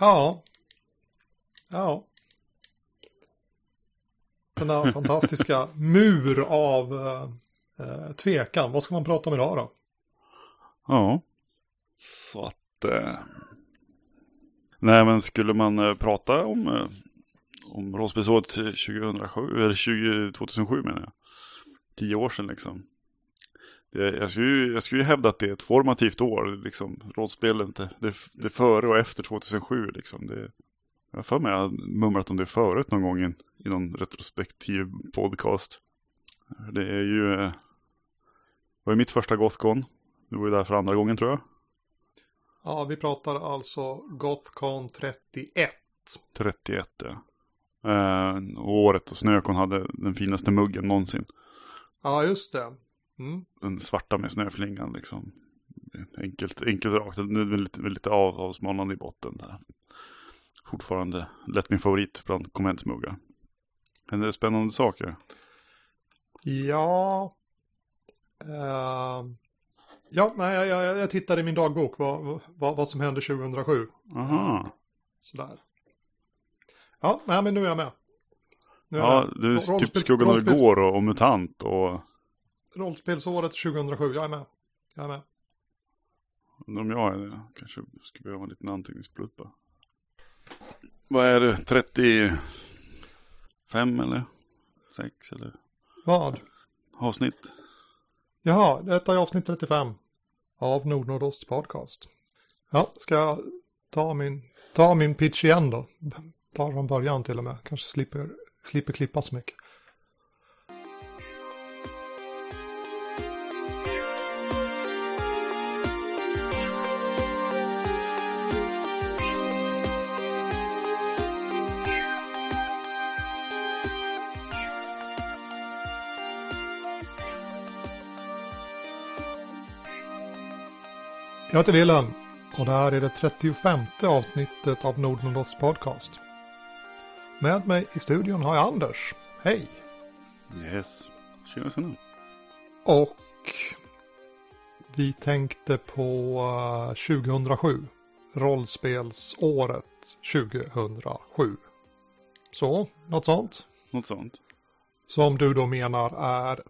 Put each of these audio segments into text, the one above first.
Ja. Ja. Den där fantastiska mur av eh, tvekan. Vad ska man prata om idag då? Ja. Så att... Eh... Nej men skulle man eh, prata om, eh, om rollspelsåret 2007, eller 20, 2007 menar jag. Tio år sedan liksom. Det, jag, skulle ju, jag skulle ju hävda att det är ett formativt år, liksom. Rollspelet, det, det, det är före och efter 2007 liksom. Det, jag har för mig att jag mumlat om det förut någon gång i, i någon retrospektiv podcast. Det är ju... Det var ju mitt första Gothcon. Du var ju där för andra gången tror jag. Ja, vi pratar alltså Gothcon 31. 31, ja. Eh, och året och Snökon hade den finaste muggen någonsin. Ja, just det. Mm. Den svarta med snöflingan liksom. Enkelt, enkelt rakt. Nu är det lite, lite av, avsmalnande i botten där. Fortfarande lätt min favorit bland konventsmuggar. Händer det spännande saker? Ja. Uh, ja, nej, jag, jag, jag tittade i min dagbok vad, vad, vad som hände 2007. Aha. Sådär. Ja, nej, men nu är jag med. Nu är ja, du är typ skuggan av igår och, och MUTANT och... Rollspelsåret 2007, jag är med. Jag är med. Undrar om jag är det. Kanske ska behöva en liten anteckningsblutt bara. Vad är det? 35 eller? 6 eller? Vad? Avsnitt. Jaha, detta är avsnitt 35 av Nordnordost podcast. Ja, ska jag ta min, ta min pitch igen då? Ta från början till och med. Kanske slipper, slipper klippa så mycket. Jag heter Wilhelm och det här är det 35 avsnittet av Nordnordost podcast. Med mig i studion har jag Anders. Hej! Yes, tjena tjena. Och vi tänkte på 2007. Rollspelsåret 2007. Så, något sånt? Något sånt. Som du då menar är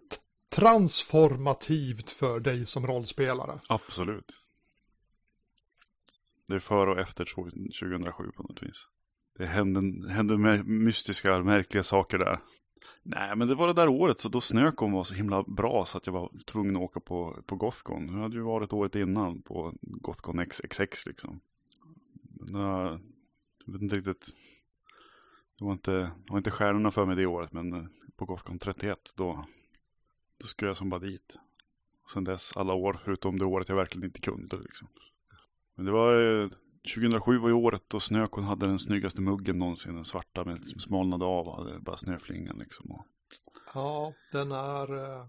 transformativt för dig som rollspelare. Absolut. Det är före och efter 2007 på något vis. Det hände, hände mystiska, märkliga saker där. Nej, men det var det där året så då Snökon var så himla bra så att jag var tvungen att åka på, på Gothcon. Jag hade ju varit året innan på Gothcon XXX liksom. Men, jag vet inte riktigt. Det var inte, det var inte stjärnorna för mig det året men eh, på Gothcon 31 då, då skulle jag som bara dit. Sen dess alla år förutom det året jag verkligen inte kunde liksom. Men det var 2007 var ju året då Snökon hade den snyggaste muggen någonsin. Den svarta med som smalnade av och hade bara snöflingan liksom. Och... Ja, den är eh,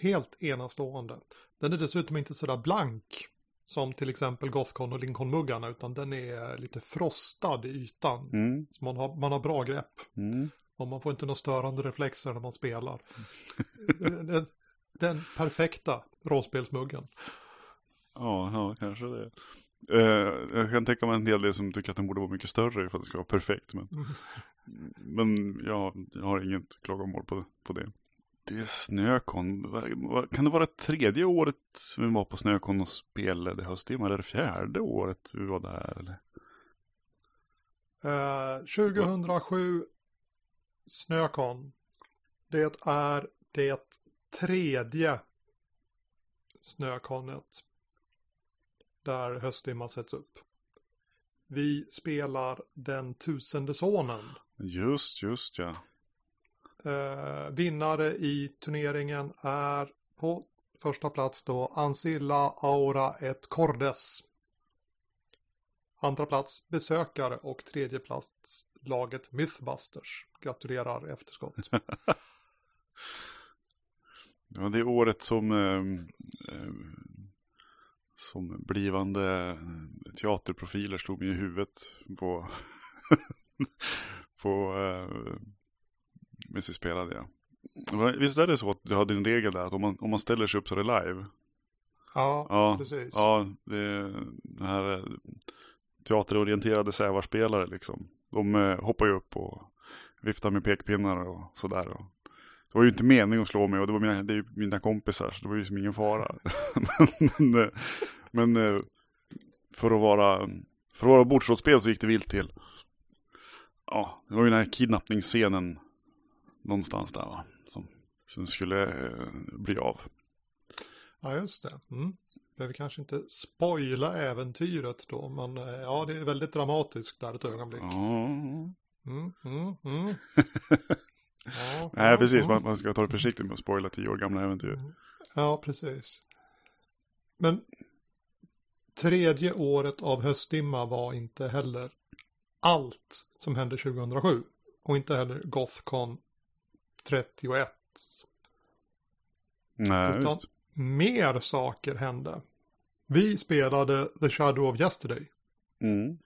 helt enastående. Den är dessutom inte sådär blank som till exempel Gothcon och Lincoln-muggarna utan den är lite frostad i ytan. Mm. Så man har, man har bra grepp. Mm. Och man får inte några störande reflexer när man spelar. den, den perfekta rollspelsmuggen. Ja, ja, kanske det. Uh, jag kan tänka mig en hel del som tycker att den borde vara mycket större för att det ska vara perfekt. Men, men ja, jag har inget klagomål på, på det. Det är Snökon. Kan det vara tredje året vi var på Snökon och spelade hösttimmar? Eller det fjärde året vi var där? Eller? Uh, 2007 Snökon. Det är det tredje Snökonet där höstdimman sätts upp. Vi spelar den tusende sonen. Just, just ja. Eh, vinnare i turneringen är på första plats då Ancilla Aura et Cordes. Andra plats besökare och tredje plats laget Mythbusters. Gratulerar efterskott. ja, det är året som eh, eh, som blivande eh, teaterprofiler slog mig i huvudet på, på eh, medan vi spelade. Ja. Visst är det så att du hade en regel där att om man, om man ställer sig upp så är det live? Ja, ja precis. Ja, det, det här, teaterorienterade sävarspelare liksom. De eh, hoppar ju upp och viftar med pekpinnar och sådär. Och det var ju inte meningen att slå mig och det var mina, det är mina kompisar så det var ju som ingen fara. men, eh, men eh, för att vara för att vara bordsrollspel så gick det vilt till. Ja, det var ju den här kidnappningsscenen någonstans där va. Som, som skulle eh, bli av. Ja, just det. Mm. Behöver kanske inte spoila äventyret då, men ja, det är väldigt dramatiskt där ett ögonblick. Mm, mm, mm. Nej, precis. Man, man ska ta det försiktigt med att spoila tio år gamla äventyr. Mm. Ja, precis. Men tredje året av höstdimma var inte heller allt som hände 2007. Och inte heller Gothcon 31. Nej, Utan- just. Mer saker hände. Vi spelade The Shadow of Yesterday. Mm.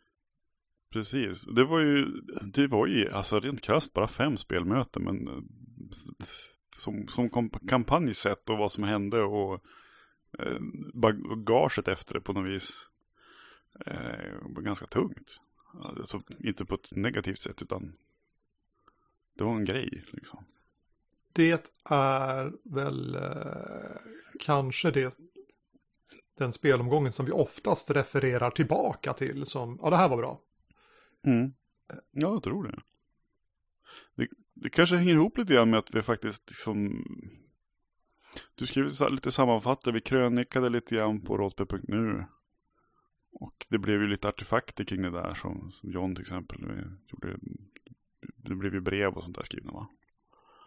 Precis. Det var ju, det var ju alltså rent krasst bara fem spelmöten. Men som, som kampanj sett och vad som hände och eh, bagaget efter det på något vis. Eh, var ganska tungt. Alltså, inte på ett negativt sätt utan det var en grej liksom. Det är väl eh, kanske det, den spelomgången som vi oftast refererar tillbaka till som, ja det här var bra. Mm. Ja, jag tror det. det. Det kanske hänger ihop lite grann med att vi faktiskt liksom... Du skrev lite sammanfattande, vi krönikade lite grann på rollspel.nu. Och det blev ju lite artefakter kring det där som, som John till exempel gjorde. Det blev ju brev och sånt där skrivna va?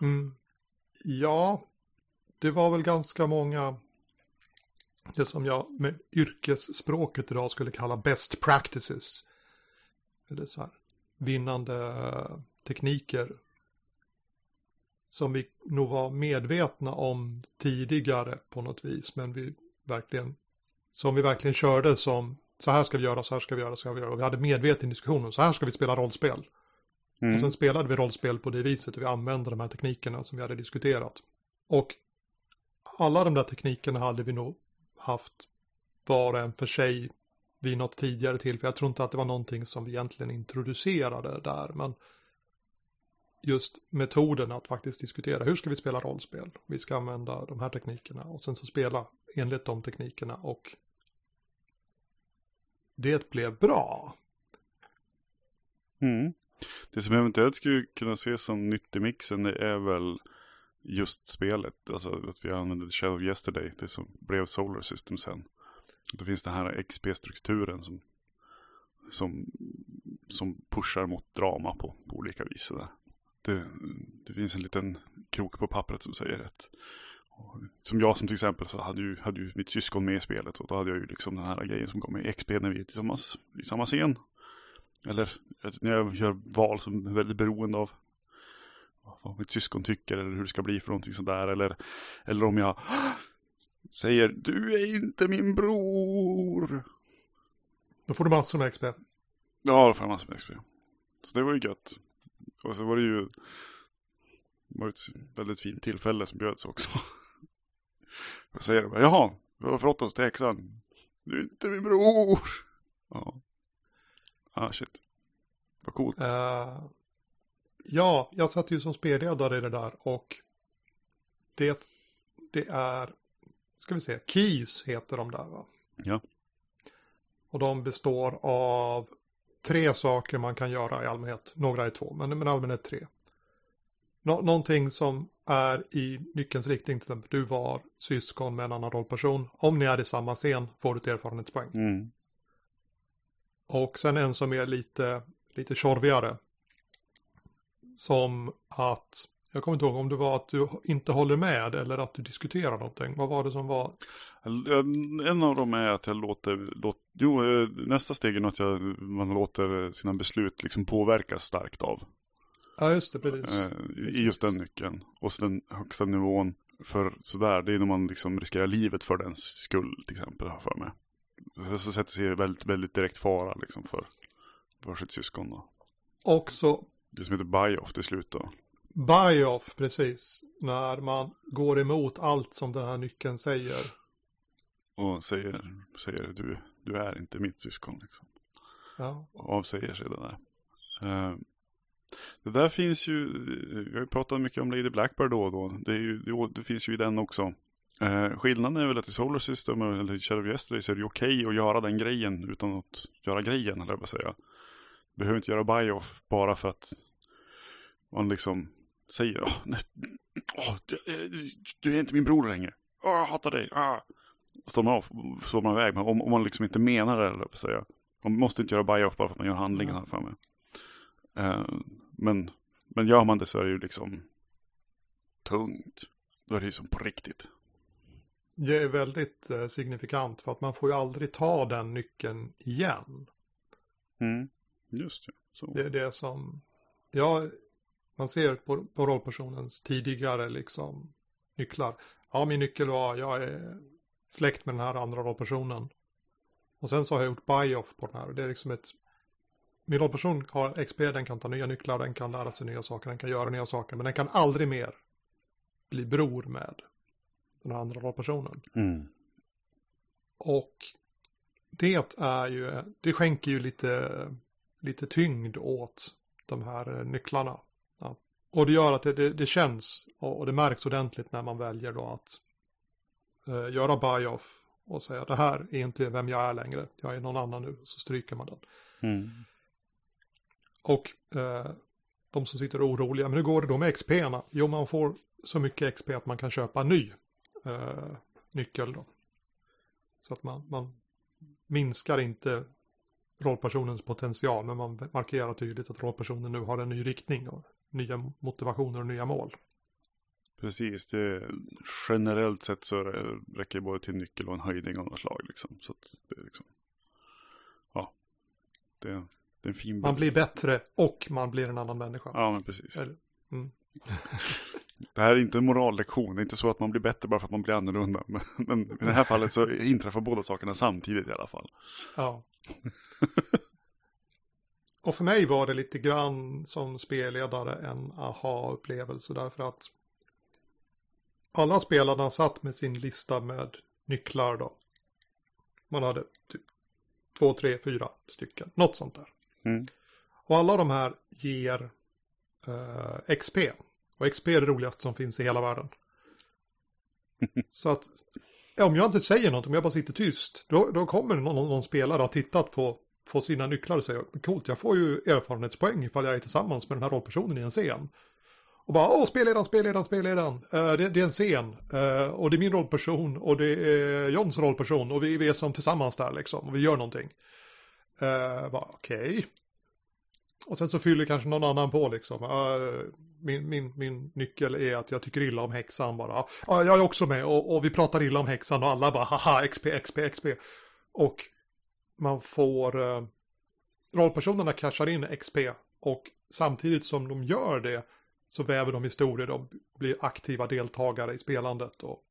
Mm. Ja, det var väl ganska många, det som jag med yrkesspråket idag skulle kalla best practices. Eller så här, vinnande tekniker. Som vi nog var medvetna om tidigare på något vis, men vi verkligen, som vi verkligen körde som, så här ska vi göra, så här ska vi göra, så här ska vi göra. Och vi hade medveten diskussion om, så här ska vi spela rollspel. Mm. Och sen spelade vi rollspel på det viset och vi använde de här teknikerna som vi hade diskuterat. Och alla de där teknikerna hade vi nog haft var och en för sig vid något tidigare tillfälle. Jag tror inte att det var någonting som vi egentligen introducerade där, men just metoden att faktiskt diskutera hur ska vi spela rollspel? Vi ska använda de här teknikerna och sen så spela enligt de teknikerna och det blev bra. Mm. Det som eventuellt skulle kunna ses som nytt i mixen det är väl just spelet. Alltså att vi använde Shadow of Yesterday. Det som blev Solar System sen. Då finns den här XP-strukturen som, som, som pushar mot drama på, på olika vis. Det, det finns en liten krok på pappret som säger rätt. Som jag som till exempel så hade ju, hade ju mitt syskon med i spelet och då hade jag ju liksom den här grejen som kommer i XP när vi är tillsammans i samma scen. Eller när jag gör val som är väldigt beroende av vad mitt syskon tycker eller hur det ska bli för någonting sådär. Eller, eller om jag säger du är inte min bror. Då får du massor med XP. Ja, då får jag massor med XP. Så det var ju gött. Och så var det ju var ett väldigt fint tillfälle som bjöds också. Jag säger det bara, jaha, vi har förrått oss till häxan. Du är inte min bror. Ja. Ah, shit. Vad coolt. Eh, ja, jag satt ju som spelledare i det där och det, det är, ska vi se, Keys heter de där va? Ja. Och de består av tre saker man kan göra i allmänhet. Några är två, men, men allmänhet tre. Nå, någonting som är i nyckelns riktning, till exempel du var syskon med en annan rollperson. Om ni är i samma scen får du ett erfarenhetspoäng. Mm. Och sen en som är lite, lite tjorvigare. Som att, jag kommer inte ihåg om det var att du inte håller med eller att du diskuterar någonting. Vad var det som var? En av dem är att jag låter, låt, jo, eh, nästa steg är nog att jag, man låter sina beslut liksom påverkas starkt av. Ja, just det, precis. Eh, I just den nyckeln. Och så den högsta nivån för sådär, det är när man liksom riskerar livet för dens skull till exempel, har för mig. Så sätter sig väldigt, väldigt direkt fara liksom för, för sitt syskon då. Också Det som heter buy-off till slut då. Buy-off, precis. När man går emot allt som den här nyckeln säger. Och säger, säger du, du är inte mitt syskon liksom. Ja. avsäger sig det där. Eh, det där finns ju, vi har ju pratat mycket om Lady Blackbird då och då. Det, ju, det, finns ju i den också. Eh, skillnaden är väl att i Solar System eller of Yesterday så är det okej okay att göra den grejen utan att göra grejen, eller jag säga. Du behöver inte göra buy-off bara för att man liksom säger åh, nej, åh, du, du, är inte min bror längre. Åh, jag hatar dig. Ah. Står man av, står man iväg. Men om, om man liksom inte menar det, eller jag säga. Man måste inte göra buy-off bara för att man gör handlingen här för mig. Uh, men, men gör man det så är det ju liksom tungt. Då är det ju som på riktigt. Det är väldigt eh, signifikant för att man får ju aldrig ta den nyckeln igen. Mm. Just det. Så. Det är det som, ja, man ser på, på rollpersonens tidigare liksom nycklar. Ja, min nyckel var, jag är släkt med den här andra rollpersonen. Och sen så har jag gjort buy-off på den här. Det är liksom ett, min rollperson har XP, den kan ta nya nycklar, den kan lära sig nya saker, den kan göra nya saker. Men den kan aldrig mer bli bror med den här andra rollpersonen. Mm. Och det är ju, det skänker ju lite, lite tyngd åt de här nycklarna. Och det gör att det, det, det känns och det märks ordentligt när man väljer då att uh, göra buy-off och säga det här är inte vem jag är längre, jag är någon annan nu, så stryker man den. Mm. Och uh, de som sitter oroliga, men hur går det då med XP-erna? Jo, man får så mycket XP att man kan köpa en ny uh, nyckel då. Så att man, man minskar inte rollpersonens potential, men man markerar tydligt att rollpersonen nu har en ny riktning och nya motivationer och nya mål. Precis, det, generellt sett så räcker det både till nyckel och en höjning av något slag. Liksom. Så det, liksom, ja, det, det är en fin. Man blir bättre och man blir en annan människa. Ja, men precis. Eller, mm. det här är inte en morallektion, det är inte så att man blir bättre bara för att man blir annorlunda. Men, men i det här fallet så inträffar båda sakerna samtidigt i alla fall. Ja. Och för mig var det lite grann som spelledare en aha-upplevelse därför att alla spelarna satt med sin lista med nycklar då. Man hade typ två, tre, fyra stycken, något sånt där. Mm. Och alla de här ger eh, XP. Och XP är det roligaste som finns i hela världen. Så att om jag inte säger något, om jag bara sitter tyst, då, då kommer någon, någon spelare ha tittat på, på sina nycklar och säger coolt, jag får ju erfarenhetspoäng ifall jag är tillsammans med den här rollpersonen i en scen. Och bara, åh, spelledaren, spelledaren, spelledaren. Uh, eh, det, det, är en scen. Uh, och det är min rollperson och det är Johns rollperson. Och vi, vi är som tillsammans där liksom. Och vi gör någonting. Uh, okej. Okay. Och sen så fyller kanske någon annan på liksom. Uh, min, min, min nyckel är att jag tycker illa om häxan bara. Uh, jag är också med och, och, vi pratar illa om häxan och alla bara haha XP, XP, XP. Och man får uh, rollpersonerna cashar in XP och samtidigt som de gör det så väver de historier och blir aktiva deltagare i spelandet och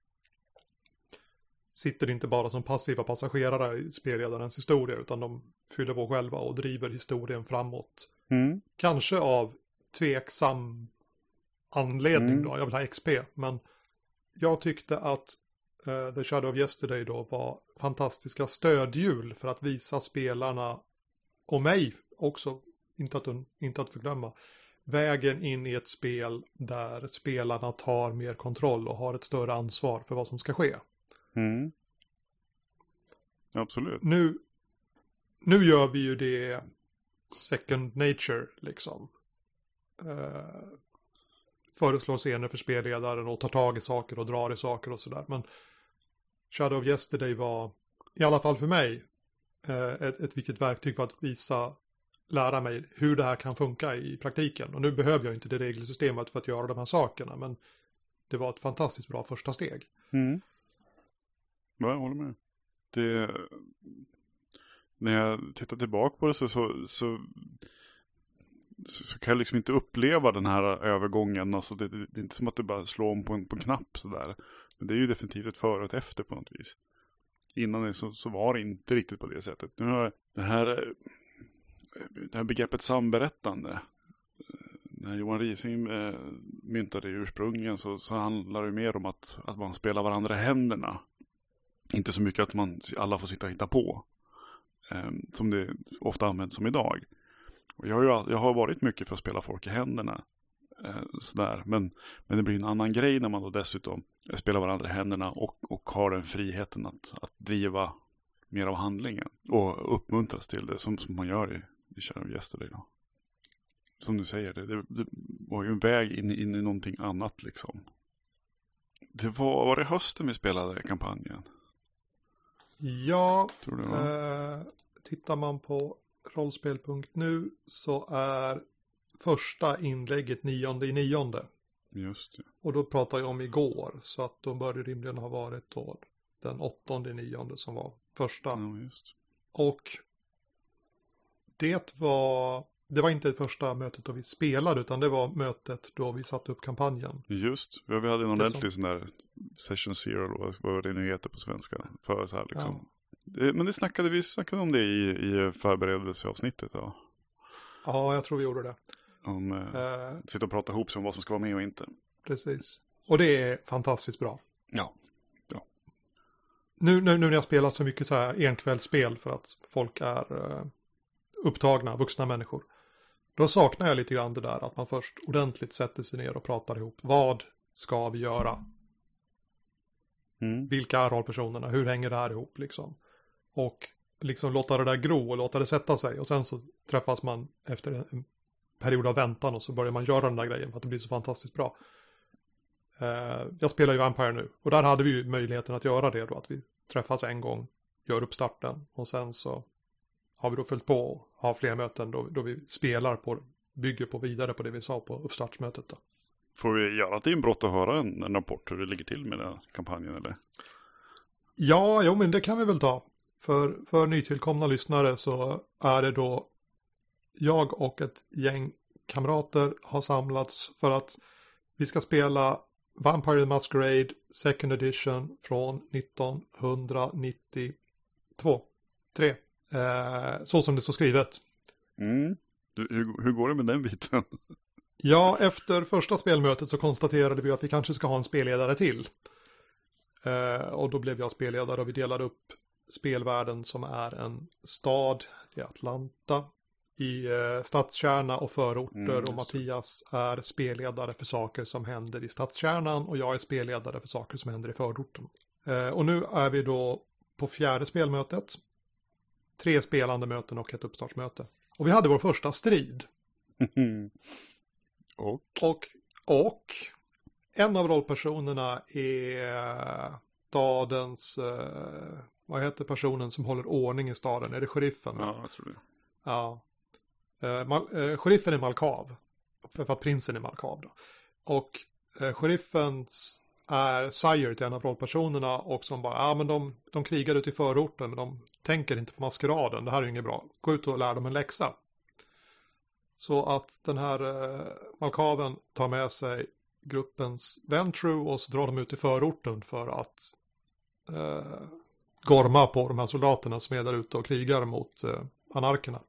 sitter inte bara som passiva passagerare i spelledarens historia utan de fyller på själva och driver historien framåt. Mm. Kanske av tveksam anledning Mm. då, jag vill ha XP, men jag tyckte att eh, The Shadow of Yesterday då var fantastiska stödhjul för att visa spelarna och mig också, inte att, inte att förglömma, vägen in i ett spel där spelarna tar mer kontroll och har ett större ansvar för vad som ska ske. Mm. Absolut. Nu, nu gör vi ju det second nature liksom. Uh, föreslår scener för spelledaren och tar tag i saker och drar i saker och sådär. Men Shadow of Yesterday var, i alla fall för mig, uh, ett, ett viktigt verktyg för att visa lära mig hur det här kan funka i praktiken. Och nu behöver jag inte det regelsystemet för att göra de här sakerna, men det var ett fantastiskt bra första steg. Mm. Ja, jag håller med. Det, när jag tittar tillbaka på det så, så, så, så, kan jag liksom inte uppleva den här övergången. Alltså det, det, är inte som att det bara slår om på en, på en knapp sådär. Men det är ju definitivt ett före och ett efter på något vis. Innan det så, så var det inte riktigt på det sättet. Nu har det här det här begreppet samberättande. Eh, när Johan Rising eh, myntade det ursprungligen så, så handlar det mer om att, att man spelar varandra i händerna. Inte så mycket att man alla får sitta och hitta på. eh, som det ofta används som idag. Och jag, har ju, jag har varit mycket för att spela folk i händerna. Eh, sådär. Men, men det blir en annan grej när man då dessutom spelar varandra i händerna och, och har den friheten att, att driva mer av handlingen. Och uppmuntras till det som, som man gör i, i Shadow Yesterday. Då. Som du säger, det, det, det var ju en väg in, in i någonting annat liksom. Det var, var det hösten vi spelade kampanjen? Ja, Tror du eh, tittar man på rollspel.nu så är första inlägget nionde i nionde. Just det. Och då pratar jag om igår, så att då bör rimligen ha varit då den åttonde i nionde som var första. Ja, just. Och det var, det var inte det första mötet då vi spelade, utan det var mötet då vi satte upp kampanjen. Just, ja, vi hade en ordentlig sån där Session Zero, vad det nu heter på svenska. För så här liksom. Det, men det snackade vi snackade om det i, i förberedelseavsnittet. Ja. Ja, jag tror vi gjorde det. Om eh, Eh, sitta och prata ihop sig om vad som ska vara med och inte. precis. Och det är fantastiskt bra. Ja. Nu, nu, nu när jag spelar så mycket så här enkvällsspel för att folk är eh, upptagna, vuxna människor. Då saknar jag lite grann det där att man först ordentligt sätter sig ner och pratar ihop. Vad ska vi göra? Mm. Vilka är rollpersonerna? Hur hänger det här ihop liksom? Och liksom låta det där gro och låta det sätta sig. Och sen så träffas man efter en period av väntan och så börjar man göra den där grejen för att det blir så fantastiskt bra. Eh, jag spelar ju Vampire nu och där hade vi ju möjligheten att göra det då. Att vi träffas en gång, gör uppstarten och sen så har vi då följt på och har fler möten då, då vi spelar på, bygger på vidare på det vi sa på uppstartsmötet då. Får vi göra ett inbrott och höra en, en rapport hur det ligger till med den här kampanjen eller? Ja, jo men det kan vi väl ta. För, för nytillkomna lyssnare så är det då jag och ett gäng kamrater har samlats för att vi ska spela Vampire the Masquerade Second Edition från 1992. 3. Eh, så som det står skrivet. Mm. Du, hur, hur går det med den biten? Ja, efter första spelmötet så konstaterade vi att vi kanske ska ha en spelledare till. Eh, och då blev jag spelledare och vi delade upp spelvärlden som är en stad, det är Atlanta, i eh, stadskärna och förorter Mm, och. Mattias är spelledare för saker som händer i stadskärnan och jag är spelledare för saker som händer i förorten. Eh, och nu är vi då på fjärde spelmötet. Tre spelande möten och ett uppstartsmöte. Och vi hade vår första strid. och? Och, och en av rollpersonerna är stadens, eh, vad heter personen som håller ordning i staden? Är det sheriffen? Ja, jag tror det. Ja. Eh, Mal, eh, sheriffen är Malkav. För, för att prinsen är Malkav då. Och eh, sheriffens är sire till en av rollpersonerna och som bara, ja men de, de krigar ute i förorten men de tänker inte på maskeraden, det här är ju inget bra. Gå ut och lär dem en läxa. Så att den här eh, Malkaven tar med sig gruppens ventru och så drar de ut i förorten för att eh, gorma på de här soldaterna som är där ute och krigar mot eh, anarkerna.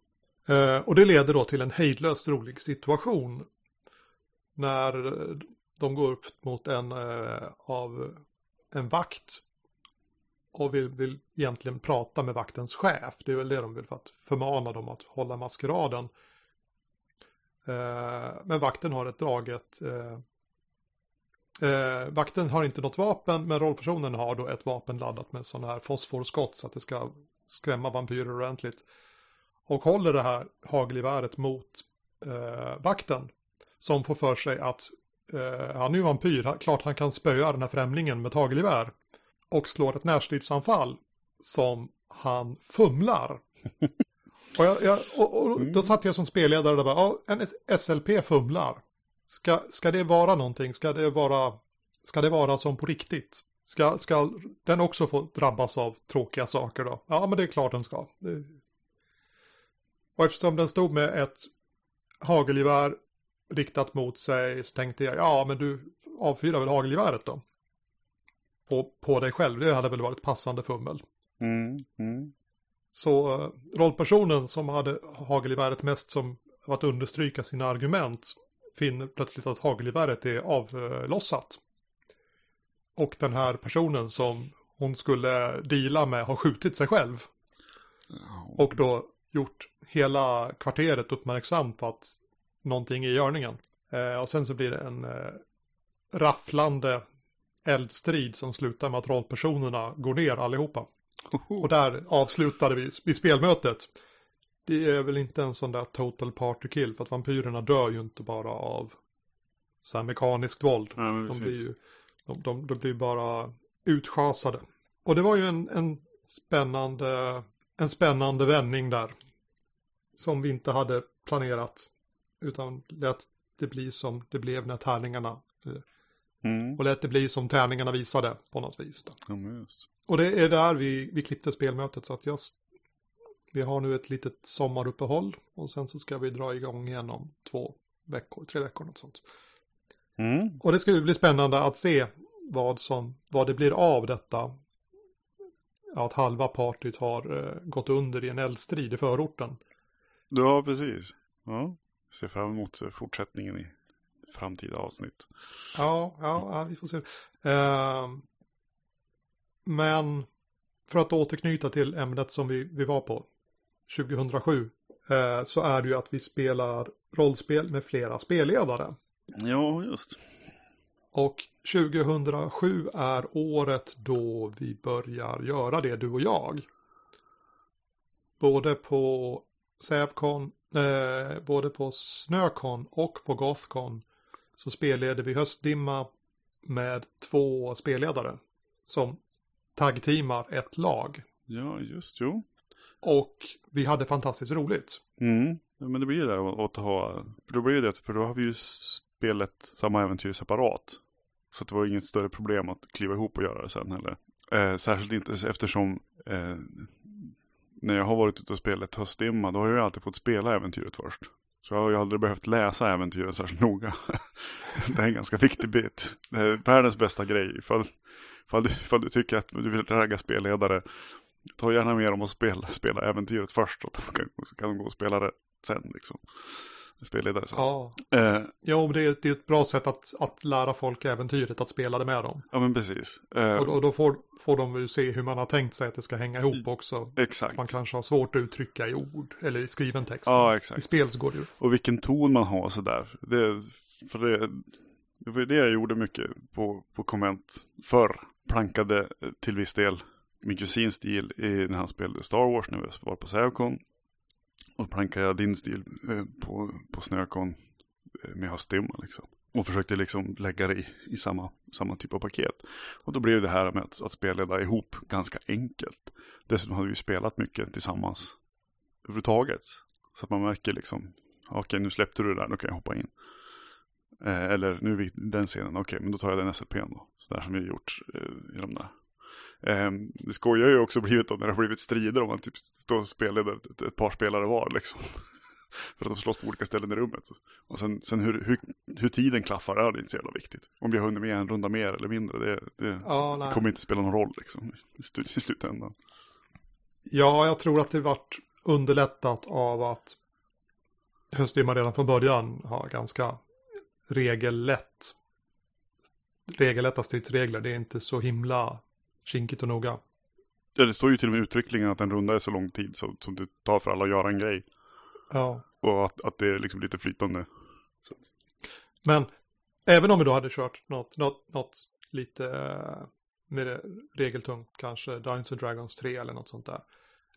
Eh, och det leder då till en hejdlöst rolig situation när de går upp mot en eh, av en vakt och vill, vill egentligen prata med vaktens chef. Det är väl det de vill för att förmana dem att hålla maskeraden. Eh, men vakten har ett draget vakten har inte något vapen, men rollpersonen har då ett vapen laddat med sådana här fosforskott så att det ska skrämma vampyrer ordentligt. Och håller det här hagelgeväret mot eh, vakten. Som får för sig att eh, han är ju vampyr, han- klart han kan spöa den här främlingen med ett hagelgevär. Och slår ett närstridsanfall som han fumlar. och, jag, jag, och, och då satt jag som spelledare och bara, ja, en SLP fumlar. Ska, ska det vara någonting? Ska det vara, ska det vara som på riktigt? Ska, ska den också få drabbas av tråkiga saker då? Ja, men det är klart den ska. Det... Och eftersom den stod med ett hagelgevär riktat mot sig så tänkte jag, ja men du avfyrar väl hagelgeväret då? På, på dig själv, det hade väl varit passande fummel. Mm, mm. Så eh, rollpersonen som hade hagelgeväret mest som att understryka sina argument finner plötsligt att hagelgeväret är avlossat. Och den här personen som hon skulle deala med har skjutit sig själv. Och då gjort hela kvarteret uppmärksamt på att någonting är i görningen. Eh, och sen så blir det en eh, rafflande eldstrid som slutar med att rollpersonerna går ner allihopa. Och där avslutade vi, vi spelmötet. Det är väl inte en sån där total party kill för att vampyrerna dör ju inte bara av så här mekaniskt våld. Ja, de blir ju de, de, de blir bara utschasade. Och det var ju en, en spännande en spännande vändning där. Som vi inte hade planerat. Utan lät det bli som det blev när tärningarna Mm. och lät det bli som tärningarna visade på något vis. Just. Och det är där vi, vi klippte spelmötet så att jag, vi har nu ett litet sommaruppehåll och sen så ska vi dra igång igen om två veckor, tre veckor något sånt. Mm. Och det ska ju bli spännande att se vad, som, vad det blir av detta. Att halva partyt har eh, gått under i en eldstrid i förorten. Ja, precis. Ja. Ser fram emot eh, fortsättningen i framtida avsnitt. Ja, ja, ja vi får se. Eh, men för att återknyta till ämnet som vi, vi var på 2007 eh, så är det ju att vi spelar rollspel med flera spelledare. Ja, just. Och 2007 är året då vi börjar göra det, du och jag. Både på Sävcon, eh, både på Snöcon och på Gothcon så spelleder vi höstdimma med två spelledare som taggteamar ett lag. Ja, just jo. Och vi hade fantastiskt roligt. Mm. Ja, men det blir ju det att ha, för då blir det för då har vi ju spelat samma äventyr separat. Så det var inget större problem att kliva ihop och göra det sen heller. Eh, särskilt inte eftersom eh, när jag har varit ute och spelat höstdimma då har jag ju alltid fått spela äventyret först. Så jag har ju aldrig behövt läsa äventyret särskilt noga. det är en ganska viktig bit. Det är världens bästa grej. Ifall, ifall, du, ifall du tycker att du vill ragga spelledare Ta gärna med dem och spela, spela äventyret först. Så kan, så kan de gå och spela det sen liksom. Spelledare sen. Ja, Eh, jo, det är, det är ett bra sätt att, att lära folk äventyret att spela det med dem. ja men precis. Eh, Och, och då får, får de ju se hur man har tänkt sig att det ska hänga ihop också. exakt. Man kanske har svårt att uttrycka i ord eller i skriven text. Ja I exakt. spel så går det ju. Och vilken ton man har sådär. Det, för det, det var det jag gjorde mycket på, på komment förr. Plankade till viss del min kusins stil i, när han spelade Star Wars när vi var på Sävcon. Och plankade jag din stil eh, på, på Snöcon eh, med höstdimma liksom. Och försökte liksom lägga det i, i samma, samma typ av paket. Och då blev det här med att, att spelleda ihop ganska enkelt. Dessutom hade vi spelat mycket tillsammans överhuvudtaget. Så att man märker liksom, ah, okej nu släppte du det där, då kan jag hoppa in. Eh, eller nu är vi i den scenen, okej men då tar jag den SLPn då. Sådär som vi har gjort eh, i de där. Eh, det skojar ju också blivit då när det har blivit strider om man typ står och spelar ett, ett par spelare var liksom. För att de slåss på olika ställen i rummet. Och sen, sen hur, hur, hur tiden klaffar, ja, det är inte så jävla viktigt. Om vi har hunnit med en runda mer eller mindre, det, det Ja, kommer inte spela någon roll liksom, i, slut- i slutändan. ja, jag tror att det vart underlättat av att Höstdimma redan från början har ganska regellätt regellätta stridsregler. Det är inte så himla kinkigt och noga. Ja, det står ju till och med utvecklingen att en runda är så lång tid så, som det tar för alla att göra en grej. Ja. Och att, att det är liksom lite flytande. Men även om vi då hade kört något, något, något lite eh, mer regeltungt, kanske Dungeons and Dragons 3 eller något sånt där.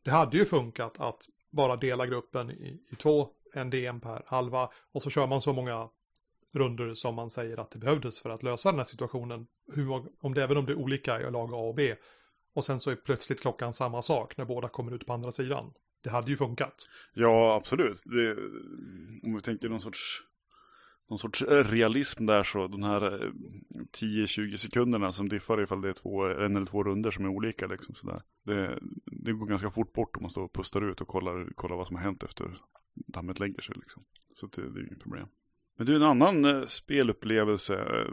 Det hade ju funkat att bara dela gruppen i, i två, en DM per halva och så kör man så många runder som man säger att det behövdes för att lösa den här situationen. Hur, om det, även om det är olika i lag A och B. Och sen så är plötsligt klockan samma sak när båda kommer ut på andra sidan. Det hade ju funkat. Ja, absolut. Det, om vi tänker någon sorts, någon sorts eh, realism där så de här eh, 10-20 sekunderna som diffar ifall det är två, en eller två runder som är olika. Liksom, sådär. Det, det går ganska fort bort om man står och pustar ut och kollar, kollar vad som har hänt efter dammet lägger sig. Liksom. Så det, det är inget problem. Men du, en annan eh, spelupplevelse. eh,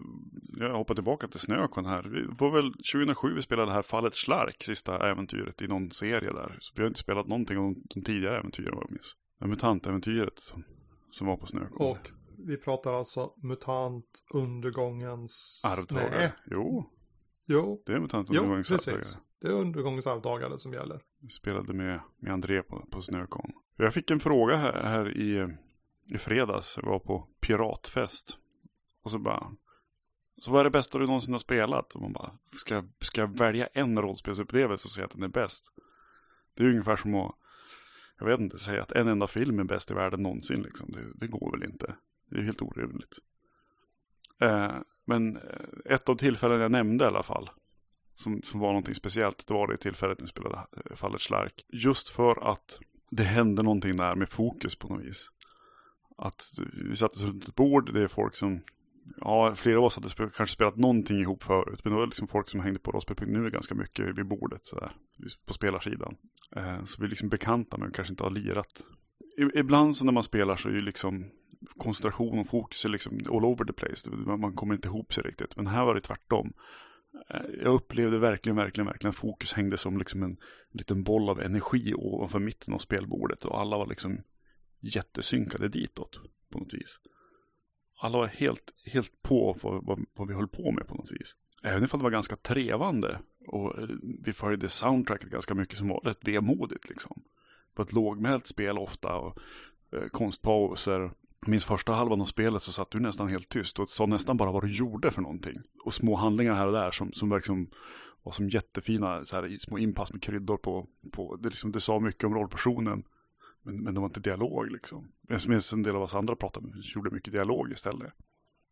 Jag hoppar tillbaka till Snökon här. Det var väl 2007 vi spelade det här Fallet Slark, sista äventyret i någon serie där. Så vi har inte spelat någonting om de tidigare äventyren vad jag minns. Det mutantäventyret som, som var på Snökon. Och vi pratar alltså mutant undergångens... Arvtagare. Nej, Jo, jo, det är mutant jo undergångens precis. arvtagare. Det är undergångens arvtagare som gäller. Vi spelade med, med André på, på Snökon. Jag fick en fråga här, här i, i fredags. Jag var på piratfest. Och så bara, så vad är det bästa du någonsin har spelat? Och man bara, ska, ska jag välja en rollspelsupplevelse och säga att den är bäst? Det är ungefär som att, jag vet inte, säga att en enda film är bäst i världen någonsin. Liksom. Det, det går väl inte. Det är helt orimligt. Eh, men eh, ett av tillfällen jag nämnde i alla fall, som, som var någonting speciellt, det var det tillfället när jag spelade eh, Fallet Slark. Just för att det hände någonting där med fokus på något vis. Att vi satt runt ett bord, det är folk som Ja, flera av oss hade sp kanske spelat någonting ihop förut. Men det var liksom folk som hängde på rollspel.nu ganska mycket vid bordet sådär. På spelarsidan. Eh, så vi är liksom bekanta men kanske inte har lirat. I, ibland så när man spelar så är ju liksom koncentration och fokus är liksom all over the place. Man kommer inte ihop sig riktigt. Men här var det tvärtom. Eh, jag upplevde verkligen, verkligen, verkligen att fokus hängde som liksom en liten boll av energi ovanför mitten av spelbordet. Och alla var liksom jättesynkade ditåt på något vis alla var helt, helt på vad, vad, vad, vi höll på med på något vis. Även ifall det var ganska trevande. Och eh, vi följde soundtracket ganska mycket som var rätt vemodigt liksom. På ett lågmält spel ofta och eh, konstpauser. Minns första halvan av spelet så satt du nästan helt tyst och sa nästan bara vad du gjorde för någonting. Och små handlingar här och där som, som liksom var som jättefina så här, små inpass med kryddor på. på det, liksom, det sa mycket om rollpersonen. Men, men det var inte dialog liksom. Jag minns en del av oss andra pratade, gjorde mycket dialog istället.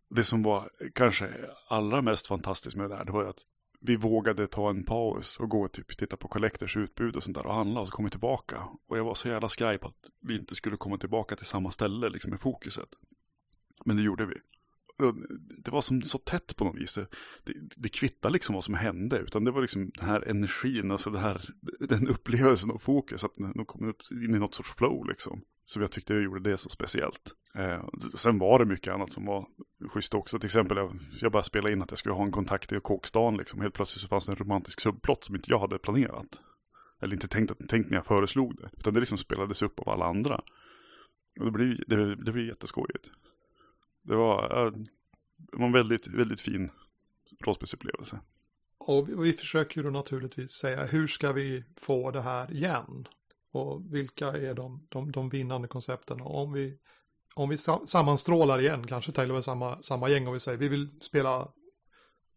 Det som var kanske allra mest fantastiskt med det där, det var att vi vågade ta en paus och gå och typ titta på Collectors utbud och sånt där och handla och så kom vi tillbaka. Och jag var så jävla skraj på att vi inte skulle komma tillbaka till samma ställe liksom med fokuset. Men det gjorde vi Um, det var som så tätt på något vis. Det, det, det kvittar liksom vad som hände. Utan det var liksom den här energin, alltså det här, den upplevelsen och fokus. Att de kom upp in i något sorts flow liksom. Så jag tyckte jag gjorde det så speciellt. Eh, sen var det mycket annat som var schysst också. Till exempel, jag, jag bara spelade in att jag skulle ha en kontakt i Kåkstan. Liksom. Helt plötsligt så fanns det en romantisk subplott som inte jag hade planerat. Eller inte tänkt, tänkt när jag föreslog det. Utan det liksom spelades upp av alla andra. Och det blir, det, det blev jätteskojigt. Det var, det var en väldigt, väldigt fin rollspelsupplevelse. Och vi försöker ju då naturligtvis säga hur ska vi få det här igen? Och vilka är de, de, de vinnande koncepten? Och om vi, om vi sammanstrålar igen, kanske till och med samma, samma gäng och vi säger vi vill spela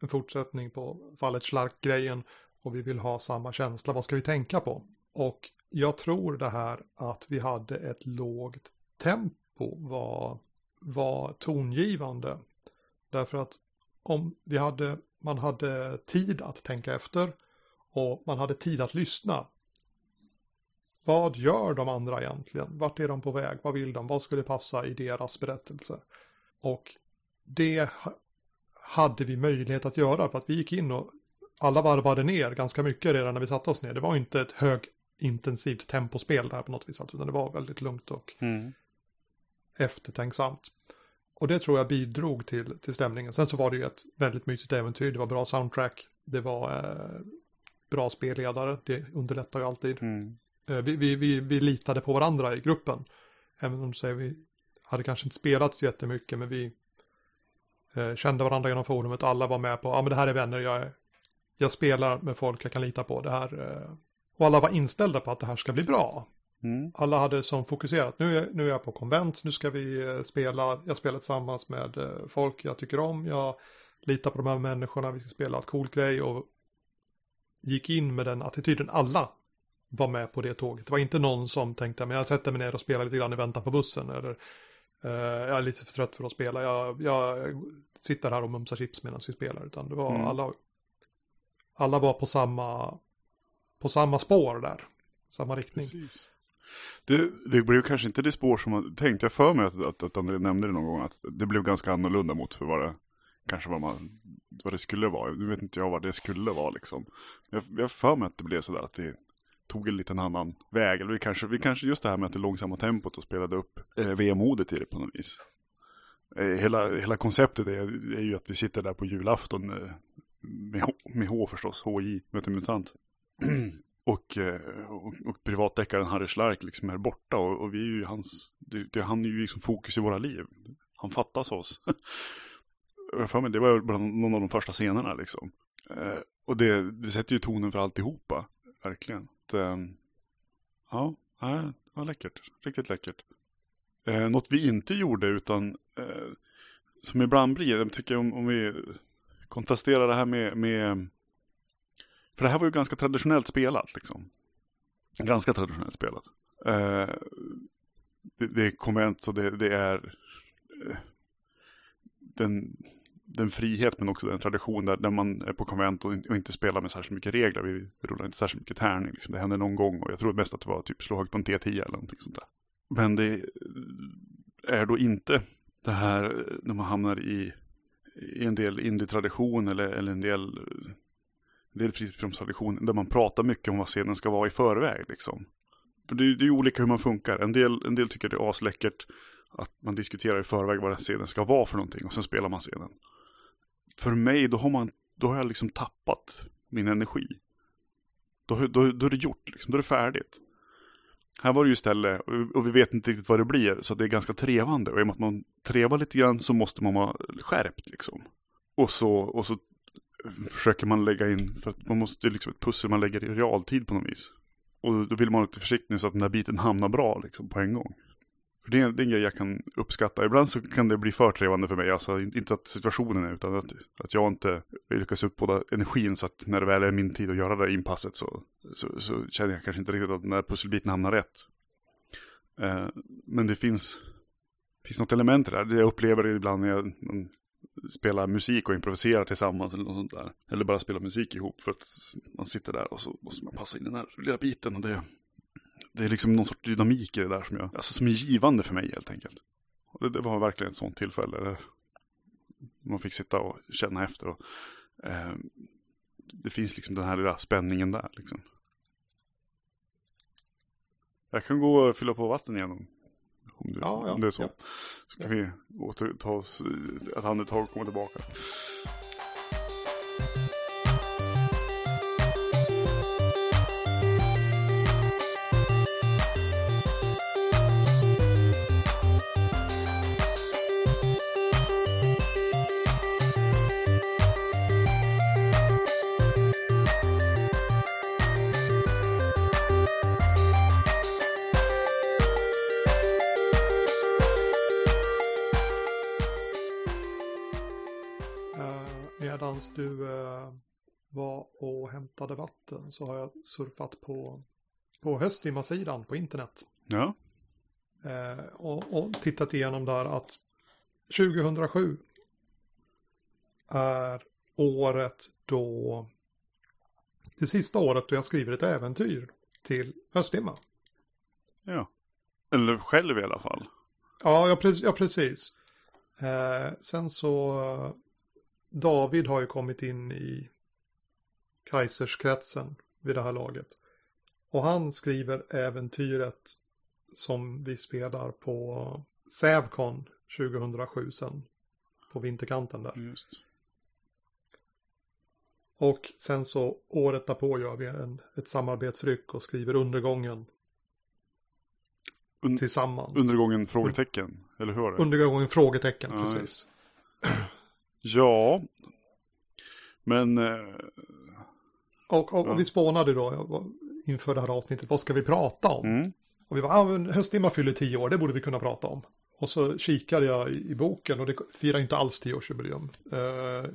en fortsättning på fallet Schlark-grejen och vi vill ha samma känsla, vad ska vi tänka på? Och jag tror det här att vi hade ett lågt tempo var var tongivande. Därför att om vi hade, man hade tid att tänka efter och man hade tid att lyssna. Vad gör de andra egentligen? Vart är de på väg? Vad vill de? Vad skulle passa i deras berättelse? Och det hade vi möjlighet att göra för att vi gick in och alla varvade ner ganska mycket redan när vi satte oss ner. Det var inte ett högintensivt tempospel där på något vis, utan det var väldigt lugnt och mm eftertänksamt. Och det tror jag bidrog till, till stämningen. Sen så var det ju ett väldigt mysigt äventyr, det var bra soundtrack, det var eh, bra spelledare, det underlättar ju alltid. Mm. Eh, vi, vi, vi, vi litade på varandra i gruppen. Även om säger, vi hade kanske inte spelat så jättemycket, men vi eh, kände varandra genom forumet, alla var med på, ja men det här är vänner, jag, jag spelar med folk jag kan lita på, det här, eh, och alla var inställda på att det här ska bli bra. Mm. Alla hade som fokuserat, nu är, nu är jag på konvent, nu ska vi eh, spela, jag spelar tillsammans med eh, folk jag tycker om, jag litar på de här människorna, vi ska spela ett coolt grej och gick in med den attityden. Alla var med på det tåget. Det var inte någon som tänkte, men jag sätter mig ner och spelar lite grann i väntan på bussen eller uh, jag är lite för trött för att spela, jag, jag sitter här och mumsar chips medan vi spelar, utan det var mm. alla, alla var på samma, på samma spår där, samma riktning. Precis. Det, det blev kanske inte det spår som man tänkte. Jag för mig att, att, att André nämnde det någon gång. Att det blev ganska annorlunda mot för vad det kanske vad, man, vad det skulle vara. Nu vet inte jag vad det skulle vara liksom. Jag, jag för mig att det blev sådär att vi tog en liten annan väg. Eller vi kanske, vi kanske just det här med att det långsamma tempot och spelade upp eh, VM-modet i det på något vis. Eh, hela, hela konceptet är, är ju att vi sitter där på julafton eh, med, H, med H förstås, HJ, möter mutant. Och, eh, och, och privatdeckaren Harry Schlark liksom är borta och, och vi är ju hans, det, det, han är ju liksom fokus i våra liv. Han fattas oss. Jag för mig, det var bland någon av de första scenerna liksom. Eh, och det, det sätter ju tonen för alltihopa. Verkligen. Att, eh, ja, det var läckert. Riktigt läckert. Eh, något vi inte gjorde utan eh, som ibland blir, jag tycker om, om vi kontrasterar det här med, med för det här var ju ganska traditionellt spelat liksom. Ganska traditionellt spelat. Eh, det, det, är konvent så det, det är eh, den, den frihet men också den tradition där, där man är på konvent och, och, inte spelar med särskilt mycket regler. Vi rullar inte särskilt mycket tärning. Liksom. Det hände någon gång och jag tror mest att det var typ slå högt på en T10 eller någonting sånt där. Men det är då inte det här eh, när man hamnar i, i en del indie-tradition eller, eller en del eh, en del fritidsfilmstradition där man pratar mycket om vad scenen ska vara i förväg. Liksom. För det, det är ju olika hur man funkar. En del, en del tycker det är asläckert att man diskuterar i förväg vad scenen ska vara för någonting och sen spelar man scenen. För mig, då har, man, då har jag liksom tappat min energi. Då, då, då är det gjort, liksom. då är det färdigt. Här var det ju istället, och vi vet inte riktigt vad det blir, så det är ganska trevande. Och i och med att man trevar lite grann så måste man vara skärpt liksom. Och så, och så försöker man lägga in, för att man måste liksom ett pussel man lägger i realtid på något vis. Och då vill man vara lite försiktig så att den där biten hamnar bra liksom på en gång. För det är, det är en grej jag kan uppskatta. Ibland så kan det bli för trevande för mig. Alltså inte att situationen är utan att, att jag inte lyckas uppbåda energin så att när det väl är min tid att göra det inpasset så, så, så känner jag kanske inte riktigt att den där pusselbiten hamnar rätt. Eh, men det finns, finns något element i det där. Det jag upplever ibland när jag spela musik och improvisera tillsammans eller något sånt där. Eller bara spela musik ihop för att man sitter där och så måste man passa in den här lilla biten och det, det är liksom någon sorts dynamik i det där som, jag, alltså som är givande för mig helt enkelt. Och det, det var verkligen ett sånt tillfälle där man fick sitta och känna efter och eh, det finns liksom den här lilla spänningen där liksom. Jag kan gå och fylla på vatten igen om det, ja, ja, om det är så. Ja. Så kan vi återta oss ett andetag och komma tillbaka. Du eh, var och hämtade vatten så har jag surfat på, på höstdimmarsidan på internet. Ja. Eh, och, och tittat igenom där att 2007 är året då det sista året då jag skriver ett äventyr till höstdimma. Ja. Eller själv i alla fall. Ja, ja, precis. Ja, precis. Eh, sen så David har ju kommit in i Kaiserskretsen vid det här laget. Och han skriver äventyret som vi spelar på Sävcon 2007 sen. På vinterkanten där. Just. Och sen så året därpå gör vi en, ett samarbetsryck och skriver undergången. Un tillsammans. Undergången frågetecken, eller hur var det? Undergången frågetecken, ja, precis. Ja, men... Eh, och, och, och, vi spånade då inför det här avsnittet, vad ska vi prata om? Mm. Och vi var, ah, Höstdimma fyller tio år, det borde vi kunna prata om. Och så kikade jag i, i boken och det firar inte alls tioårsjubileum. Eh,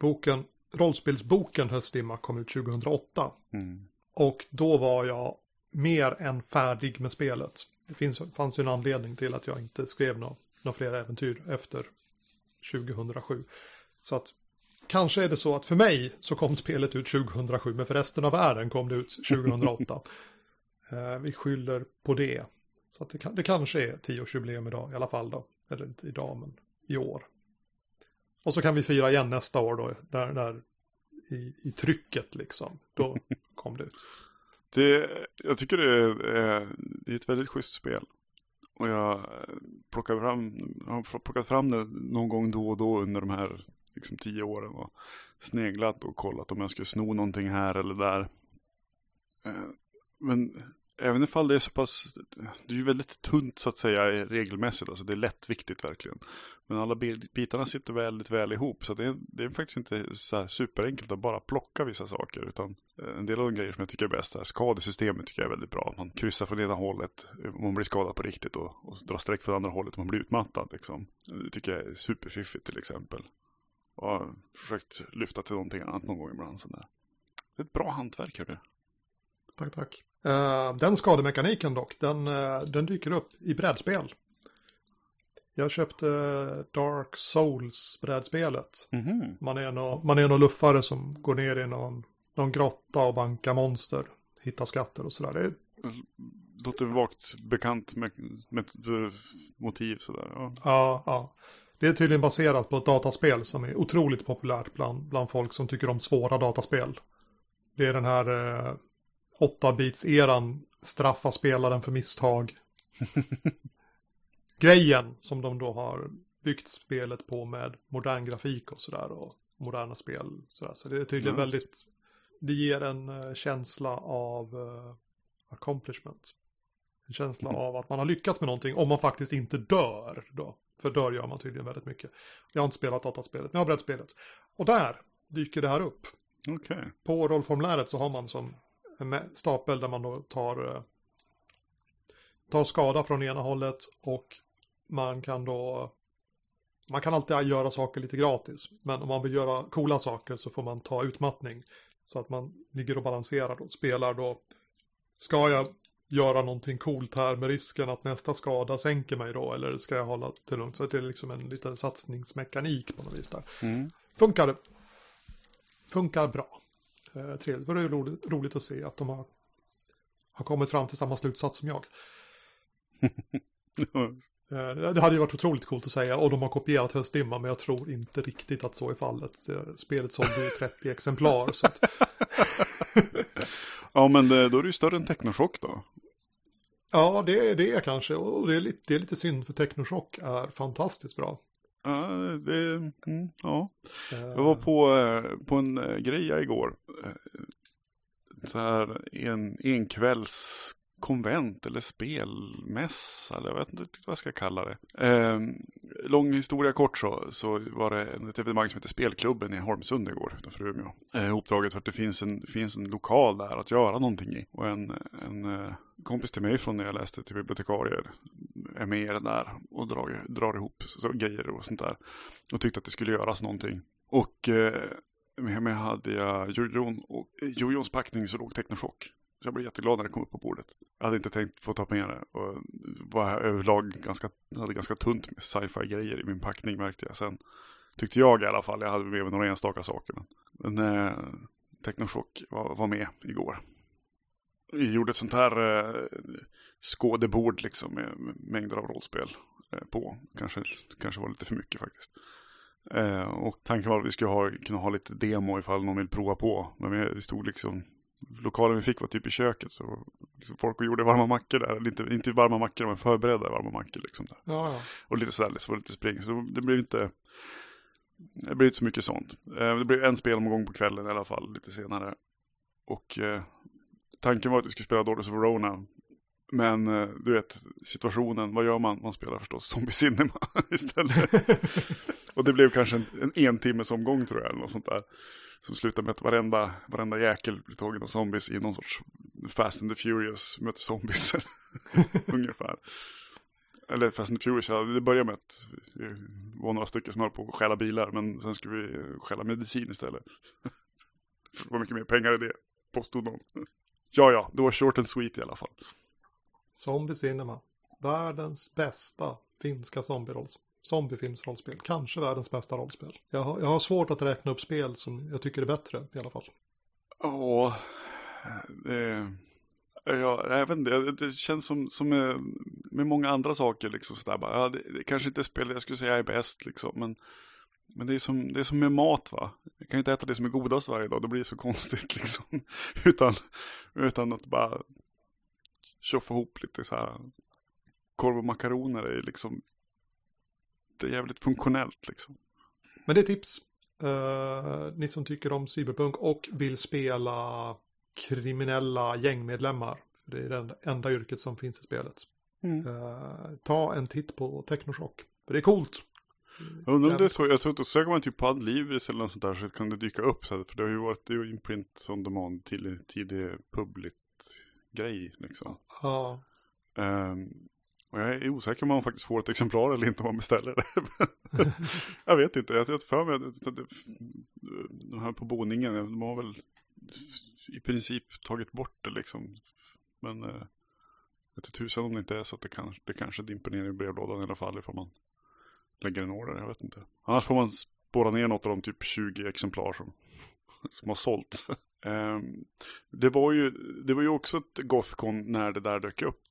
boken, rollspelsboken Höstdimma kom ut 2008. Mm. Och då var jag mer än färdig med spelet. Det finns, fanns ju en anledning till att jag inte skrev några, några fler äventyr efter 2007. Så att kanske är det så att för mig så kom spelet ut 2007 men för resten av världen kom det ut 2008. eh, vi skyller på det. Så att det, det kanske är tioårsjubileum idag i alla fall då. Eller inte idag men i år. Och så kan vi fira igen nästa år då. När, när i, i trycket liksom. Då kom det ut. Det, jag tycker det är, det är ett väldigt schysst spel. Och jag eh, plockar fram, har plockat fram det någon gång då och då under de här liksom, tio åren. Och sneglat och kollat om jag skulle sno någonting här eller där. Eh, men även ifall det är så pass, det är ju väldigt tunt så att säga regelmässigt, alltså det är lättviktigt verkligen. Men alla bitarna sitter väldigt väl ihop, så det är, det är faktiskt inte så superenkelt att bara plocka vissa saker, utan eh, en del av de grejer som jag tycker är bäst är skadesystemet tycker jag är väldigt bra. Man kryssar från ena hållet om man blir skadad på riktigt och, och drar streck från andra hållet om man blir utmattad. Liksom. Det tycker jag är superfiffigt till exempel. Och har försökt lyfta till någonting annat någon gång ibland. Sådär. Det är ett bra hantverk, hörru. Tack, tack. Uh, den skademekaniken dock, den, uh, den dyker upp i brädspel. Jag köpte Dark Souls brädspelet. Mm -hmm. Man är någon, man är någon luffare som går ner i någon, någon grotta och bankar monster. Hittar skatter och sådär. Det låter vagt bekant med, med motiv sådär. Ja. ja, ja. Det är tydligen baserat på ett dataspel som är otroligt populärt bland, bland folk som tycker om svåra dataspel. Det är den här eh, 8-bits-eran, straffa spelaren för misstag. Grejen som de då har byggt spelet på med modern grafik och sådär och moderna spel. Sådär. Så det är tydligen mm. väldigt, det ger en uh, känsla av uh, accomplishment. En känsla mm. av att man har lyckats med någonting om man faktiskt inte dör då. För dör gör man tydligen väldigt mycket. Jag har inte spelat dataspelet, men jag har berättat spelet. Och där dyker det här upp. Okay. På rollformuläret så har man som stapel där man då tar, eh, tar skada från ena hållet och man kan då man kan alltid göra saker lite gratis, men om man vill göra coola saker så får man ta utmattning. Så att man ligger och balanserar och spelar då. Ska jag göra någonting coolt här med risken att nästa skada sänker mig då? Eller ska jag hålla till lugnt? Så det är liksom en liten satsningsmekanik på något vis där. Mm. Funkar, funkar bra. Eh, trevligt. Det är roligt, roligt att se att de har, har kommit fram till samma slutsats som jag. Eh, det hade ju varit otroligt coolt att säga och de har kopierat höstdimma men jag tror inte riktigt att så är fallet. Spelet sålde i 30 exemplar. Så att... ja men det, då är det ju större än Technoshock då. Ja det är det kanske och det är lite, det är lite synd för Technoshock är fantastiskt bra. Ja, det, mm, ja. Jag var på, eh, på en grej igår. Så här en, en kvälls konvent eller spelmässa eller jag vet inte vad jag ska kalla det. Eh, lång historia kort så, så var det ett evenemang som heter Spelklubben i Holmsund igår utanför Umeå. Eh, uppdraget för att det finns en, finns en lokal där att göra någonting i. Och en, en eh, kompis till mig från när jag läste till bibliotekarier är med i det där och drar, drar ihop så, grejer och sånt där. Och tyckte att det skulle göras någonting. Och eh, med mig hade jag Jojons packning så låg Technoshock. Så jag blev jätteglad när det kom upp på bordet. Jag hade inte tänkt få ta med det och var överlag ganska, hade ganska tunt med sci-fi grejer i min packning märkte jag sen. Tyckte jag i alla fall. Jag hade med mig några enstaka saker. Men, men eh, Technoshock var, var med igår. Vi gjorde ett sånt här eh, skådebord liksom med mängder av rollspel eh, på. Kanske, kanske var lite för mycket faktiskt. Eh, och tanken var att vi skulle ha, kunna ha lite demo ifall någon vill prova på. Men vi, vi stod liksom lokalen vi fick var typ i köket så liksom folk gjorde varma mackor där. Eller inte, inte varma mackor, men förberedda varma mackor liksom. Där. Ja, ja. Och lite sådär, så var det lite spring. Så det blev inte, det blev inte så mycket sånt. Eh, det blev en spelomgång på kvällen i alla fall, lite senare. Och eh, tanken var att vi skulle spela Daughters of Verona. Men eh, du vet, situationen, vad gör man? Man spelar förstås Zombie Cinema istället. och det blev kanske en, en en timmes omgång tror jag, eller något sånt där. Som slutar med att varenda, varenda jäkel blir tagen av zombies i någon sorts Fast and the Furious möter zombies. Ungefär. Eller Fast and the Furious, det började med att vi var några stycken som höll på att stjäla bilar. Men sen skulle vi stjäla medicin istället. det var mycket mer pengar i det, påstod de. ja, ja, det var short and sweet i alla fall. Zombie Cinema. Världens bästa finska zombierolls zombiefilmsrollspel. Kanske världens bästa rollspel. Jag har, jag har svårt att räkna upp spel som jag tycker är bättre i alla fall. Ja, det... Ja, jag vet inte, det känns som, som med, med många andra saker liksom sådär bara, ja, det, det kanske inte är spel jag skulle säga är bäst liksom, men, men det är, som, det är som med mat va. Jag kan ju inte äta det som är godast varje dag, det blir så konstigt liksom. utan, utan att bara tjoffa ihop lite så här korv och makaroner är liksom det är jävligt funktionellt liksom. Men det är tips. Uh, ni som tycker om cyberpunk och vill spela kriminella gängmedlemmar. För det är det enda yrket som finns i spelet. Mm. Uh, ta en titt på Technoshock. För det är coolt. Jag undrar om det är så, jag tror att söker man typ på Adlibris eller något sånt där så kan det dyka upp så här, för det har ju varit, det är ju en print on demand till tidig public grej liksom. Ja. Um, och jag är osäker om man faktiskt får ett exemplar eller inte om man beställer det. jag vet inte, jag har för mig att de här på boningen, de har väl i princip tagit bort det liksom. Men eh, jag vet inte tusan om det inte är så att det, kan, det kanske dimper ner i brevlådan i alla fall ifall man lägger en order, jag vet inte. Annars får man spåra ner något av de typ 20 exemplar som, som har sålt. Um, det, var ju, det var ju också ett Gothcon när det där dök upp.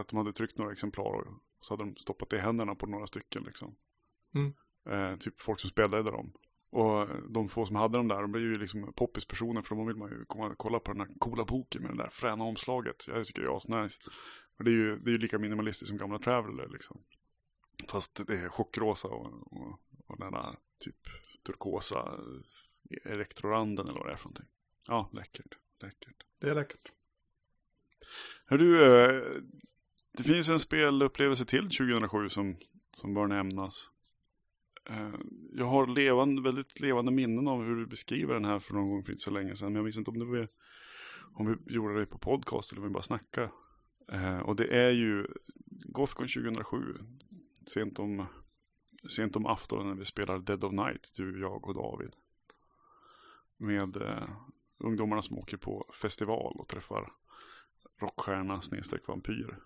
Att de hade tryckt några exemplar och så hade de stoppat det i händerna på några stycken liksom. Mm. Uh, typ folk som spelade dem. Och de få som hade dem där, de blev ju liksom poppispersoner för då vill man ju komma kolla på den här coola boken med det där fräna omslaget. Jag tycker det är asnice. Och det är ju, det är ju lika minimalistiskt som gamla Traveller liksom. Fast det är chockrosa och, och, och den där typ turkosa elektroranden eller vad det är för någonting. Ja, läckert. läckert. Det är läckert. Hör du, eh, det finns en spelupplevelse till 2007 som, som bör nämnas. Eh, jag har levande, väldigt levande minnen av hur du beskriver den här för någon gång för inte så länge sedan. Men jag minns inte om det var om vi gjorde det på podcast eller om vi bara snackade. Eh, och det är ju Gothcon 2007. Sent om, sent om aftonen när vi spelar Dead of Night, du, jag och David med eh, ungdomarna som åker på festival och träffar rockstjärna snedstreck vampyr.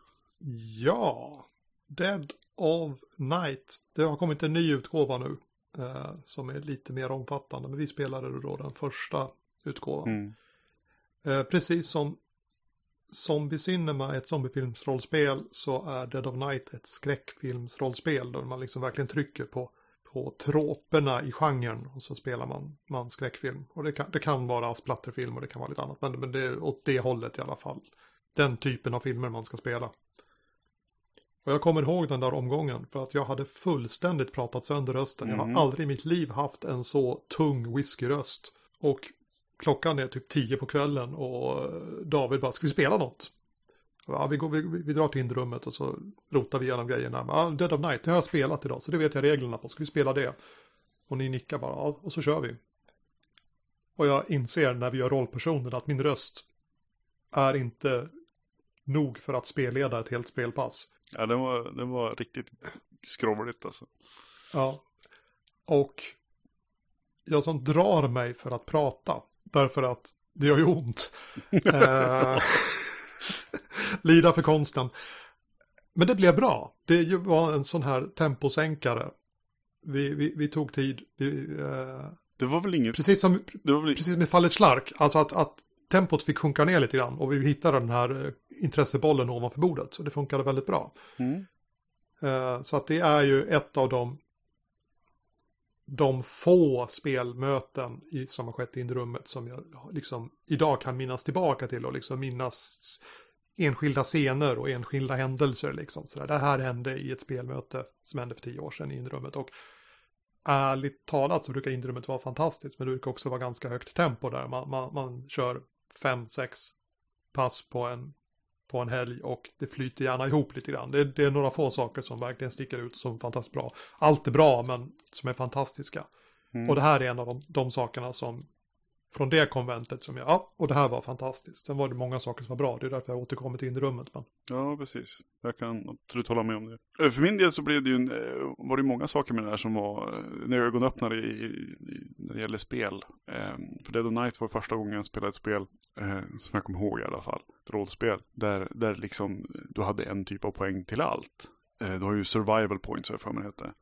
Ja, Dead of Night. Det har kommit en ny utgåva nu eh, som är lite mer omfattande. Men vi spelade då den första utgåvan. Mm. Eh, precis som Zombie Cinema ett zombiefilmsrollspel så är Dead of Night ett skräckfilmsrollspel där man liksom verkligen trycker på på troperna i genren och så spelar man, man skräckfilm. Och det kan, det kan vara splatterfilm och det kan vara lite annat, men, men det är åt det hållet i alla fall. Den typen av filmer man ska spela. Och jag kommer ihåg den där omgången för att jag hade fullständigt pratat sönder rösten. Mm. Jag har mm. aldrig i mitt liv haft en så tung whiskyröst. Och klockan är typ tio på kvällen och David bara, ska vi spela något? Ja, vi, går, vi, vi drar till indrummet och så rotar vi igenom grejerna. Ja, Dead of Night, det har jag spelat idag, så det vet jag reglerna på. Ska vi spela det? Och ni nickar bara, ja, och så kör vi. Och jag inser när vi gör rollpersoner att min röst är inte nog för att spelleda ett helt spelpass. Ja, det var, det var riktigt skrovligt alltså. Ja. Och jag som drar mig för att prata, därför att det gör ju ont. eh, lida för konsten. Men det blev bra. Det var en sån här temposänkare. Vi, vi, vi tog tid. Vi, eh, det var väl inget... Precis som, väl... precis med fallet Slark. Alltså att, att tempot fick sjunka ner lite grann. Och vi hittade den här eh, intressebollen ovanför bordet. Så det funkade väldigt bra. Mm. Eh, så att det är ju ett av de de få spelmöten i, som har skett i rummet som jag liksom idag kan minnas tillbaka till och liksom minnas enskilda scener och enskilda händelser. Liksom, så Det här hände i ett spelmöte som hände för tio år sedan i inrummet. Och ärligt talat så brukar inrummet vara fantastiskt, men det brukar också vara ganska högt tempo där. Man, man, man kör fem, sex pass på en, på en helg och det flyter gärna ihop lite grann. Det, det är några få saker som verkligen sticker ut som fantastiskt bra. Allt är bra, men som är fantastiska. Mm. Och det här är en av de, de sakerna som från det konventet som jag, ja, och det här var fantastiskt. Sen var det många saker som var bra, det är därför jag återkommer till inrummet. Men... Ja, precis. Jag kan absolut hålla med om det. Eh, för min del så blev det ju en, eh, var det många saker med det här som var eh, en jag ögonöppnare i, i, när det gäller spel. Eh, för Dead of Night var första gången jag spelade ett spel, eh, som jag kommer ihåg i alla fall, ett rollspel, där, där liksom du hade en typ av poäng till allt. Eh, du har ju survival points, jag för mig det hette.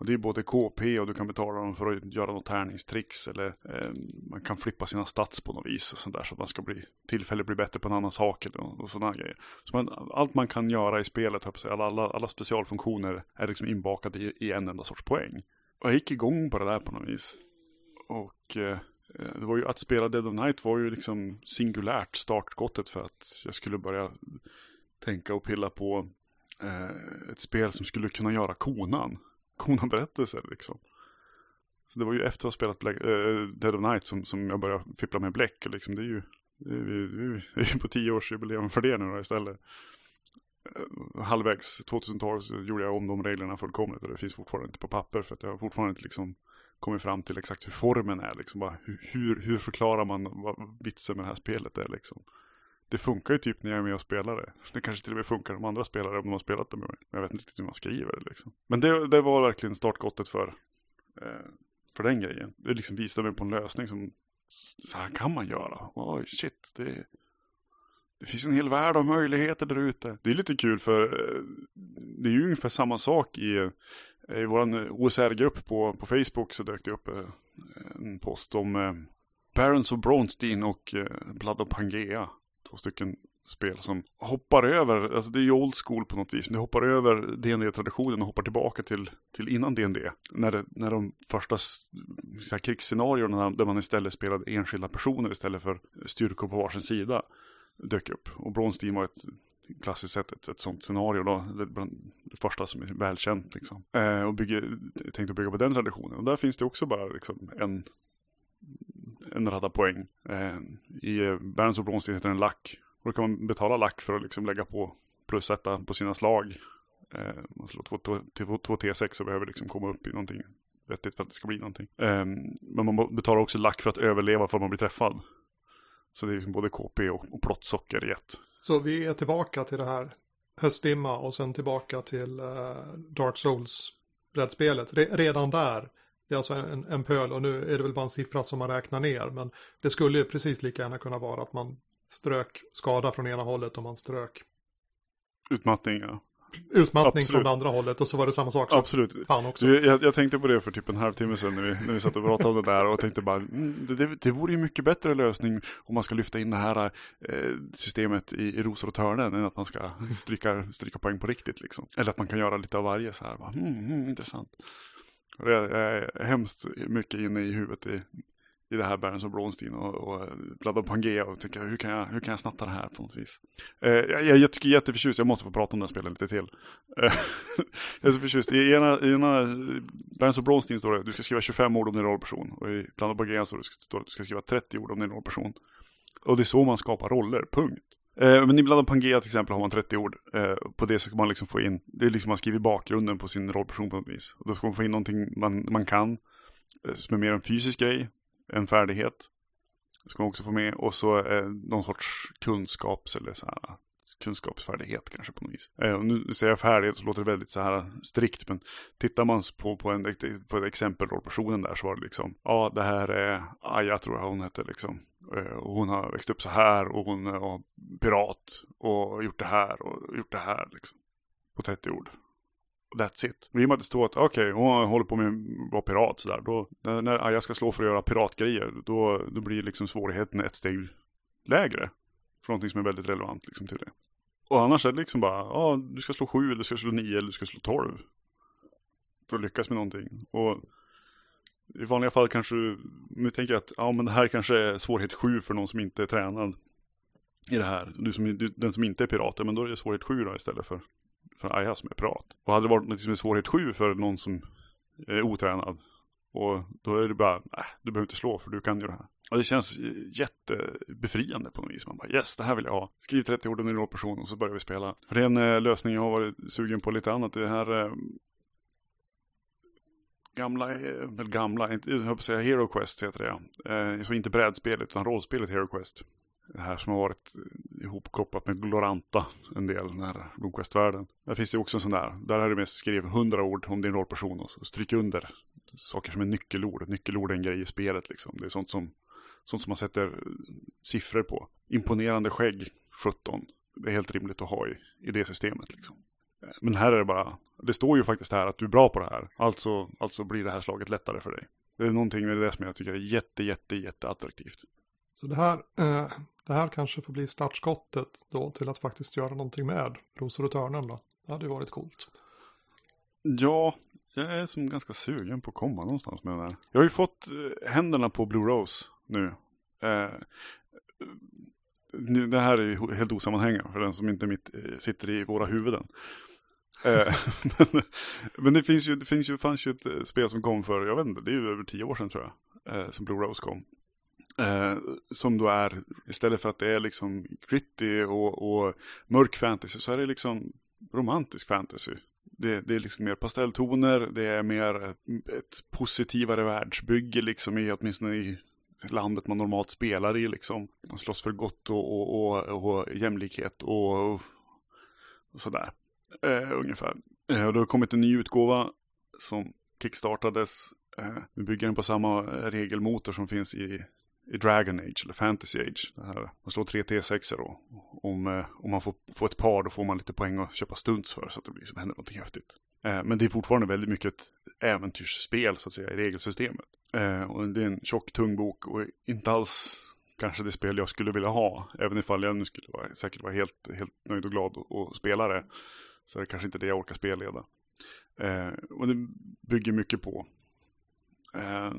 Och det är både KP och du kan betala dem för att göra något tärningstricks eller eh, man kan flippa sina stats på något vis och sånt där så att man ska bli tillfälligt bli bättre på en annan sak eller och sådana grejer. Så man, allt man kan göra i spelet, alla, alla, alla specialfunktioner är liksom inbakade i, i, en enda sorts poäng. Och jag gick igång på det där på något vis. Och eh, det var ju att spela Dead of Night var ju liksom singulärt startskottet för att jag skulle börja tänka och pilla på eh, ett spel som skulle kunna göra konan Conan-berättelser liksom. Så det var ju efter att ha spelat Black, äh, Dead of Night som, som jag började fippla med bläck. Liksom. Det är ju det är, vi är på tioårsjubileum för det nu då istället. Eh, halvvägs 2012 så gjorde jag om de reglerna fullkomligt och det finns fortfarande inte på papper för att jag har fortfarande inte liksom kommit fram till exakt hur formen är. Liksom bara, hur, hur, hur förklarar man vad vitsen med det här spelet är liksom. Det funkar ju typ när jag är med och spelar det. Det kanske till och med funkar om andra spelare om de har spelat det med mig. Men jag vet inte riktigt hur man skriver det liksom. Men det, det var verkligen startskottet för, eh, för den grejen. Det liksom visade mig på en lösning som så här kan man göra. Oj, shit. Det, det finns en hel värld av möjligheter där ute. Det är lite kul för eh, det är ju ungefär samma sak i, eh, i vår OSR-grupp på, på Facebook så dök det upp eh, en post om eh, Barons of Bronstein och Blood of Pangea. Två stycken spel som hoppar över, alltså det är ju old school på något vis, men det hoppar över dd traditionen och hoppar tillbaka till, till innan D&D. När, det, när de första krigsscenarierna där man istället spelade enskilda personer istället för styrkor på varsin sida dök upp. Och Bronstein var ett klassiskt sett ett, ett sånt scenario då. Det, det första som är välkänt liksom. Eh, och bygger, tänkte bygga på den traditionen. Och där finns det också bara liksom en, en radda poäng. Eh, I eh, Berns och Bronstein heter den lack. Och då kan man betala lack för att liksom lägga på plus etta på sina slag. Eh, man slår 2 T6 och behöver liksom komma upp i någonting vettigt för att det ska bli någonting. Eh, men man betalar också lack för att överleva för att man blir träffad. Så det är liksom både KP och, och plottsocker i ett. Så vi är tillbaka till det här höstdimma och sen tillbaka till eh, Dark Souls brädspelet. Re redan där, det är alltså en, en pöl och nu är det väl bara en siffra som man räknar ner. Men det skulle ju precis lika gärna kunna vara att man strök skada från ena hållet och man strök utmattning. Ja utmattning Absolut. från det andra hållet och så var det samma sak. Absolut. Fan också. Jag, jag, tänkte på det för typ en halvtimme sedan när vi, när vi satt och pratade om det där och tänkte bara mm, det, det vore ju mycket bättre lösning om man ska lyfta in det här eh, systemet i, i rosor och törnen än att man ska stryka, stryka poäng på riktigt liksom. Eller att man kan göra lite av varje så här. Bara, mm, mm, intressant. Jag är hemskt mycket inne i huvudet i, i det här Berns och Bronstein och, och Blood Pangea och tycker hur kan, jag, hur kan jag snatta det här på något vis. Eh, jag, jag tycker jätteförtjust, jag måste få prata om det här spelet lite till. Eh, jag är så förtjust, i ena, i ena Berns och Bronstein står det du ska skriva 25 ord om din rollperson och i Blood Pangea står det att du ska skriva 30 ord om din rollperson. Och det är så man skapar roller, punkt. Eh, men ibland Blood Pangea till exempel har man 30 ord. Eh, på det så kan man liksom få in, det är liksom man skriver bakgrunden på sin rollperson på något vis. Och då ska man få in någonting man, man kan, eh, som är mer en fysisk grej en färdighet. Det ska man också få med. Och så eh, någon sorts kunskaps eller så här, kunskapsfärdighet kanske på något vis. Eh, nu säger jag färdighet så låter det väldigt så här strikt. Men tittar man på, på, en, på ett exempel rollpersonen där så var det liksom. Ja det här är Aja tror jag hon hette liksom. Eh, och hon har växt upp så här och hon är pirat. Och gjort det här och gjort det här liksom. På 30 ord. That's it. I och med att det står att okej, okay, hon håller på med att vara pirat sådär. Då, när, när Aja ska slå för att göra piratgrejer, då, då blir liksom svårigheten ett steg lägre. För någonting som är väldigt relevant liksom till det. Och annars är det liksom bara, ja, du ska slå sju, eller du ska slå nio, eller du ska slå tolv. För att lyckas med någonting. Och i vanliga fall kanske du, nu tänker att, ja men det här kanske är svårighet sju för någon som inte är tränad i det här. Du som, du, den som inte är pirat, men då är det svårighet sju då istället för för Aja som är pirat. Och hade det varit något som är svårighet 7 för någon som är otränad. Och då är det bara, nej, du behöver inte slå för du kan ju det här. Och det känns jättebefriande på något vis. Man bara yes, det här vill jag ha. Skriv 30 ord under din rollperson och så börjar vi spela. För det är en eh, lösning jag har varit sugen på lite annat. Det här eh, gamla, eh, eller gamla, inte, jag höll på att säga Hero Quest heter det. Eh, så inte brädspelet utan rollspelet Hero Quest det här som har varit ihopkopplat med Gloranta en del, den här Blomquist-världen. Där finns det också en sån där, där har du mest skrivit hundra ord om din rollperson och så stryk under saker som är nyckelord. Nyckelord är en grej i spelet liksom. Det är sånt som, sånt som man sätter siffror på. Imponerande skägg, 17. Det är helt rimligt att ha i, i det systemet liksom. Men här är det bara, det står ju faktiskt här att du är bra på det här. Alltså, alltså blir det här slaget lättare för dig. Det är någonting med det som jag tycker är jätte, jätte, jätte attraktivt. Så det här, eh, det här kanske får bli startskottet då till att faktiskt göra någonting med Rosor och Törnen då. Det hade ju varit coolt. Ja, jag är som ganska sugen på att komma någonstans med den här. Jag har ju fått eh, händerna på Blue Rose nu. Eh, det här är ju helt osammanhängande för den som inte mitt, eh, sitter i våra huvuden. Eh, men det finns ju, det finns ju, fanns ju ett eh, spel som kom för, jag vet inte, det är ju över tio år sedan tror jag, eh, som Blue Rose kom. Eh, som då är, istället för att det är liksom gritty och, och mörk fantasy så är det liksom romantisk fantasy. Det, det, är liksom mer pastelltoner, det är mer ett positivare världsbygge liksom i åtminstone i landet man normalt spelar i liksom. Man slåss för gott och, och, och, och jämlikhet och, och sådär. Eh, ungefär. Eh, och det har kommit en ny utgåva som kickstartades. Eh, vi bygger den på samma regelmotor som finns i i Dragon Age eller Fantasy Age. Det här, man slår tre T6 då. Om, eh, om man får, får ett par då får man lite poäng att köpa stunts för så att det liksom händer någonting häftigt. Eh, men det är fortfarande väldigt mycket ett äventyrsspel så att säga i regelsystemet. Eh, och det är en tjock tung bok och inte alls kanske det spel jag skulle vilja ha. Även ifall jag nu skulle vara, säkert vara helt, helt nöjd och glad och, och spela det. Så är det kanske inte det jag orkar spelleda. Eh, och det bygger mycket på eh,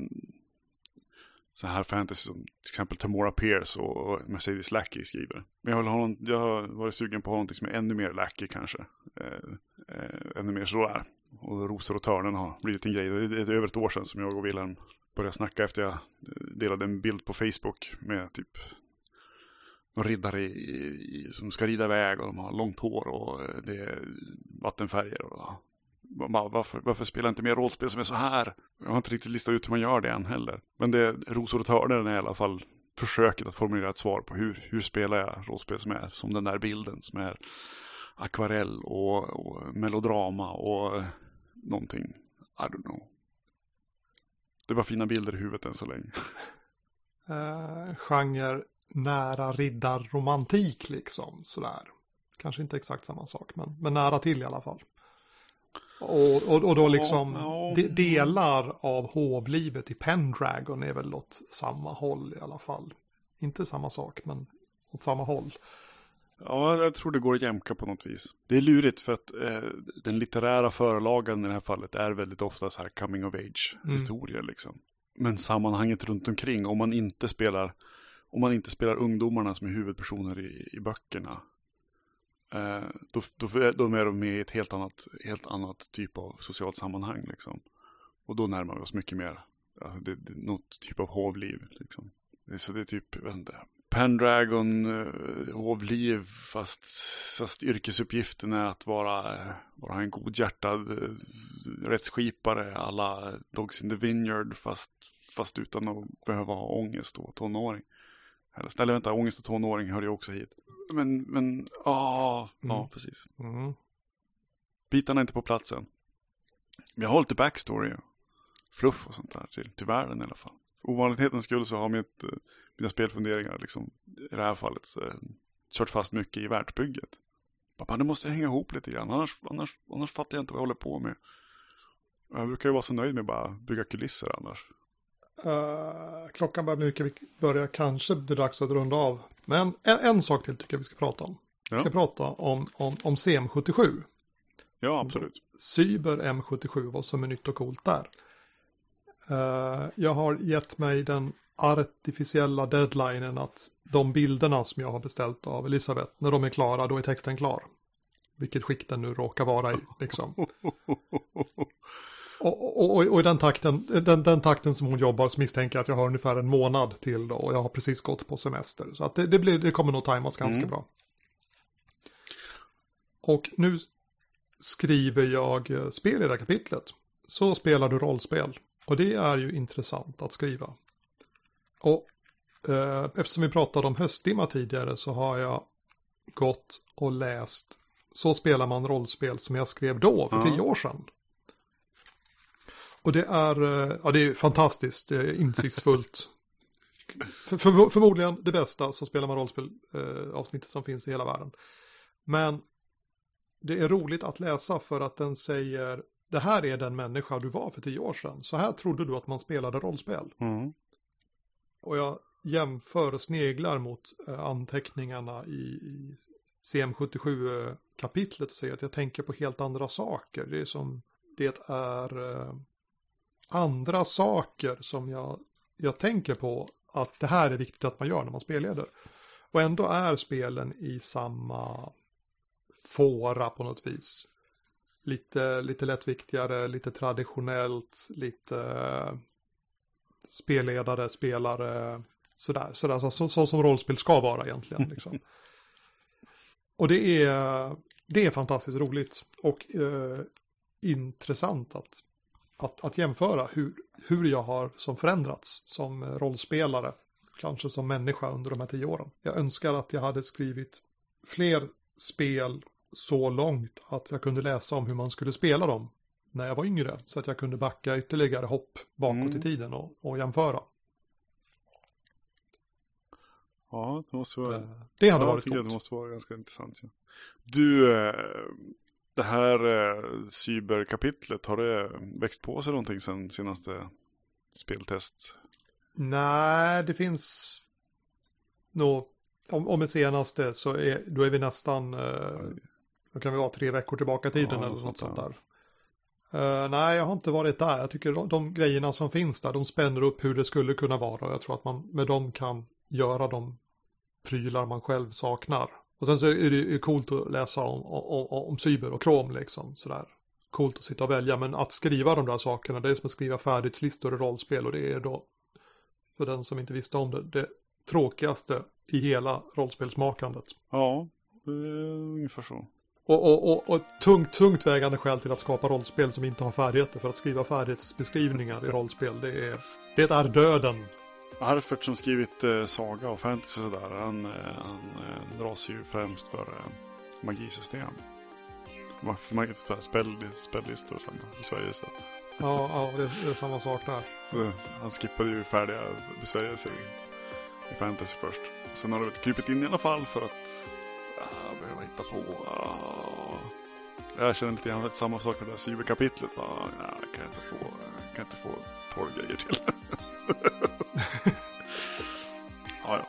så här fantasy som till exempel Tamora Pierce och Mercedes Lackey skriver. Men jag, vill ha någon, jag har varit sugen på att ha någonting som är ännu mer Lackey kanske. Eh, eh, ännu mer sådär. Och Rosor och Törnen har blivit en grej. Det är över ett år sedan som jag och Wilhelm började snacka efter jag delade en bild på Facebook med typ någon riddare i, i, som ska rida iväg och de har långt hår och eh, det är vattenfärger. Och, varför, varför spelar inte mer rollspel som är så här? Jag har inte riktigt listat ut hur man gör det än heller. Men det Rosor och törnen är i alla fall försöket att formulera ett svar på hur, hur spelar jag rollspel som är som den där bilden som är akvarell och, och melodrama och någonting. I don't know. Det var fina bilder i huvudet än så länge. Eh, genre nära riddarromantik liksom sådär. Kanske inte exakt samma sak men, men nära till i alla fall. Och, och, och då liksom ja, ja. delar av hovlivet i Pendragon är väl åt samma håll i alla fall. Inte samma sak men åt samma håll. Ja, jag tror det går att jämka på något vis. Det är lurigt för att eh, den litterära förlagen i det här fallet är väldigt ofta så här coming of age mm. liksom. Men sammanhanget runt omkring, om man inte spelar om man inte spelar ungdomarna som är huvudpersoner i, i böckerna Eh, då, då, då är de med i ett helt annat, helt annat typ av socialt sammanhang. Liksom. Och då närmar vi oss mycket mer alltså, det, det, något typ av hovliv. Liksom. Så det är typ, jag vet inte, Pendragon, eh, hovliv, fast, fast yrkesuppgiften är att vara, vara en godhjärtad eh, rättsskipare alla Dogs in the Vineyard, fast, fast utan att behöva ha ångest och tonåring. Eller vänta, ångest och tonåring hör ju också hit. Men, men, åh, mm. ja, precis. Mm. Bitarna är inte på platsen. Vi har lite backstory, fluff och sånt där till, till världen i alla fall. Ovanlighetens skull så har mitt, eh, mina spelfunderingar liksom, i det här fallet eh, kört fast mycket i världsbygget. Pappa, det måste hänga ihop lite grann, annars, annars, annars fattar jag inte vad jag håller på med. Jag brukar ju vara så nöjd med bara bygga kulisser annars. Uh, klockan börjar mycket, vi börjar kanske bli dags att runda av. Men en, en sak till tycker jag vi ska prata om. Vi ska prata om, om, om CM77. Ja, absolut. Cyber M77, vad som är nytt och coolt där. Uh, jag har gett mig den artificiella deadlinen att de bilderna som jag har beställt av Elisabeth, när de är klara, då är texten klar. Vilket skick den nu råkar vara i, liksom. Och, och, och, i den takten, den, den, takten som hon jobbar så misstänker jag att jag har ungefär en månad till då och jag har precis gått på semester. Så att det, det, blir, det kommer nog tajmas ganska mm. bra. Och nu skriver jag spel i det här kapitlet. Så spelar du rollspel. Och det är ju intressant att skriva. Och eh, eftersom vi pratade om höstdimma tidigare så har jag gått och läst Så spelar man rollspel som jag skrev då för tio år sedan. Och det är, eh, ja, det är fantastiskt insiktsfullt. för, för, förmodligen det bästa så spelar man rollspel eh, avsnittet som finns i hela världen. Men det är roligt att läsa för att den säger det här är den människa du var för tio år sedan. Så här trodde du att man spelade rollspel. Mm. Och jag jämför sneglar mot eh, anteckningarna i, i CM77-kapitlet och säger att jag tänker på helt andra saker. Det är som det är eh, andra saker som jag, jag tänker på att det här är viktigt att man gör när man spelleder. Och ändå är spelen i samma fåra på något vis. Lite, lite lättviktigare, lite traditionellt, lite spelledare, spelare, Sådär, sådär så, så, så som rollspel ska vara egentligen. Liksom. Och det är, det är fantastiskt roligt och eh, intressant att, att, att jämföra hur, hur jag har som förändrats som rollspelare, kanske som människa under de här tio åren. Jag önskar att jag hade skrivit fler spel så långt att jag kunde läsa om hur man skulle spela dem när jag var yngre. Så att jag kunde backa ytterligare hopp bakåt mm. i tiden och, och jämföra. Ja, det måste vara... Det hade ja, varit coolt. Det måste vara ganska intressant. Ja. Du, eh, det här eh, cyberkapitlet, har det växt på sig någonting sen senaste speltest? Nej, det finns nog, om, om det senaste så är, då är vi nästan, eh, då kan vi vara tre veckor tillbaka i tiden ja, eller något sånt där. Uh, nej, jag har inte varit där. Jag tycker de, de grejerna som finns där, de spänner upp hur det skulle kunna vara. Jag tror att man med dem kan göra de prylar man själv saknar. Och sen så är det ju coolt att läsa om, om, om cyber och krom liksom sådär. Coolt att sitta och välja, men att skriva de där sakerna, det är som att skriva färdighetslistor i rollspel och det är då, för den som inte visste om det, det tråkigaste i hela rollspelsmakandet. Ja, det är ungefär så. Och, och, och, och ett tungt, tungt vägande skäl till att skapa rollspel som inte har färdigheter. För att skriva färdighetsbeskrivningar i rollspel, det är, det är döden. Harfert som skrivit eh, saga och fantasy och sådär, han, eh, han eh, dras ju främst för eh, magisystem. För, för spell, spellistor i Sverige. Så. Ja, ja det, det, är samma sak där. Så, han skippade ju färdiga besvärjelser i, i fantasy först. Sen har det väl krypit in i alla fall för att ah, behöva hitta på. Ah. Jag känner lite grann samma sak med det där cyberkapitlet. Ah, nej, kan jag inte få, kan inte få tolv grejer till. ja,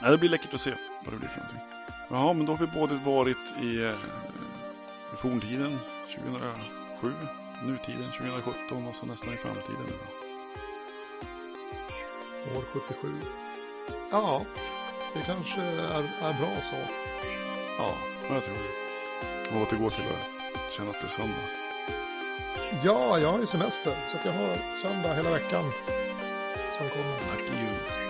ja. Det blir läckert att se vad det blir för någonting. Ja, men då har vi både varit i, eh, i forntiden 2007, nutiden 2017 och så nästan i framtiden. År 77. Ja, det kanske är, är bra så. Ja, jag tror det. Och återgå till att känna att det är söndag. Ja, jag har ju semester. Så jag har söndag hela veckan. そこの秋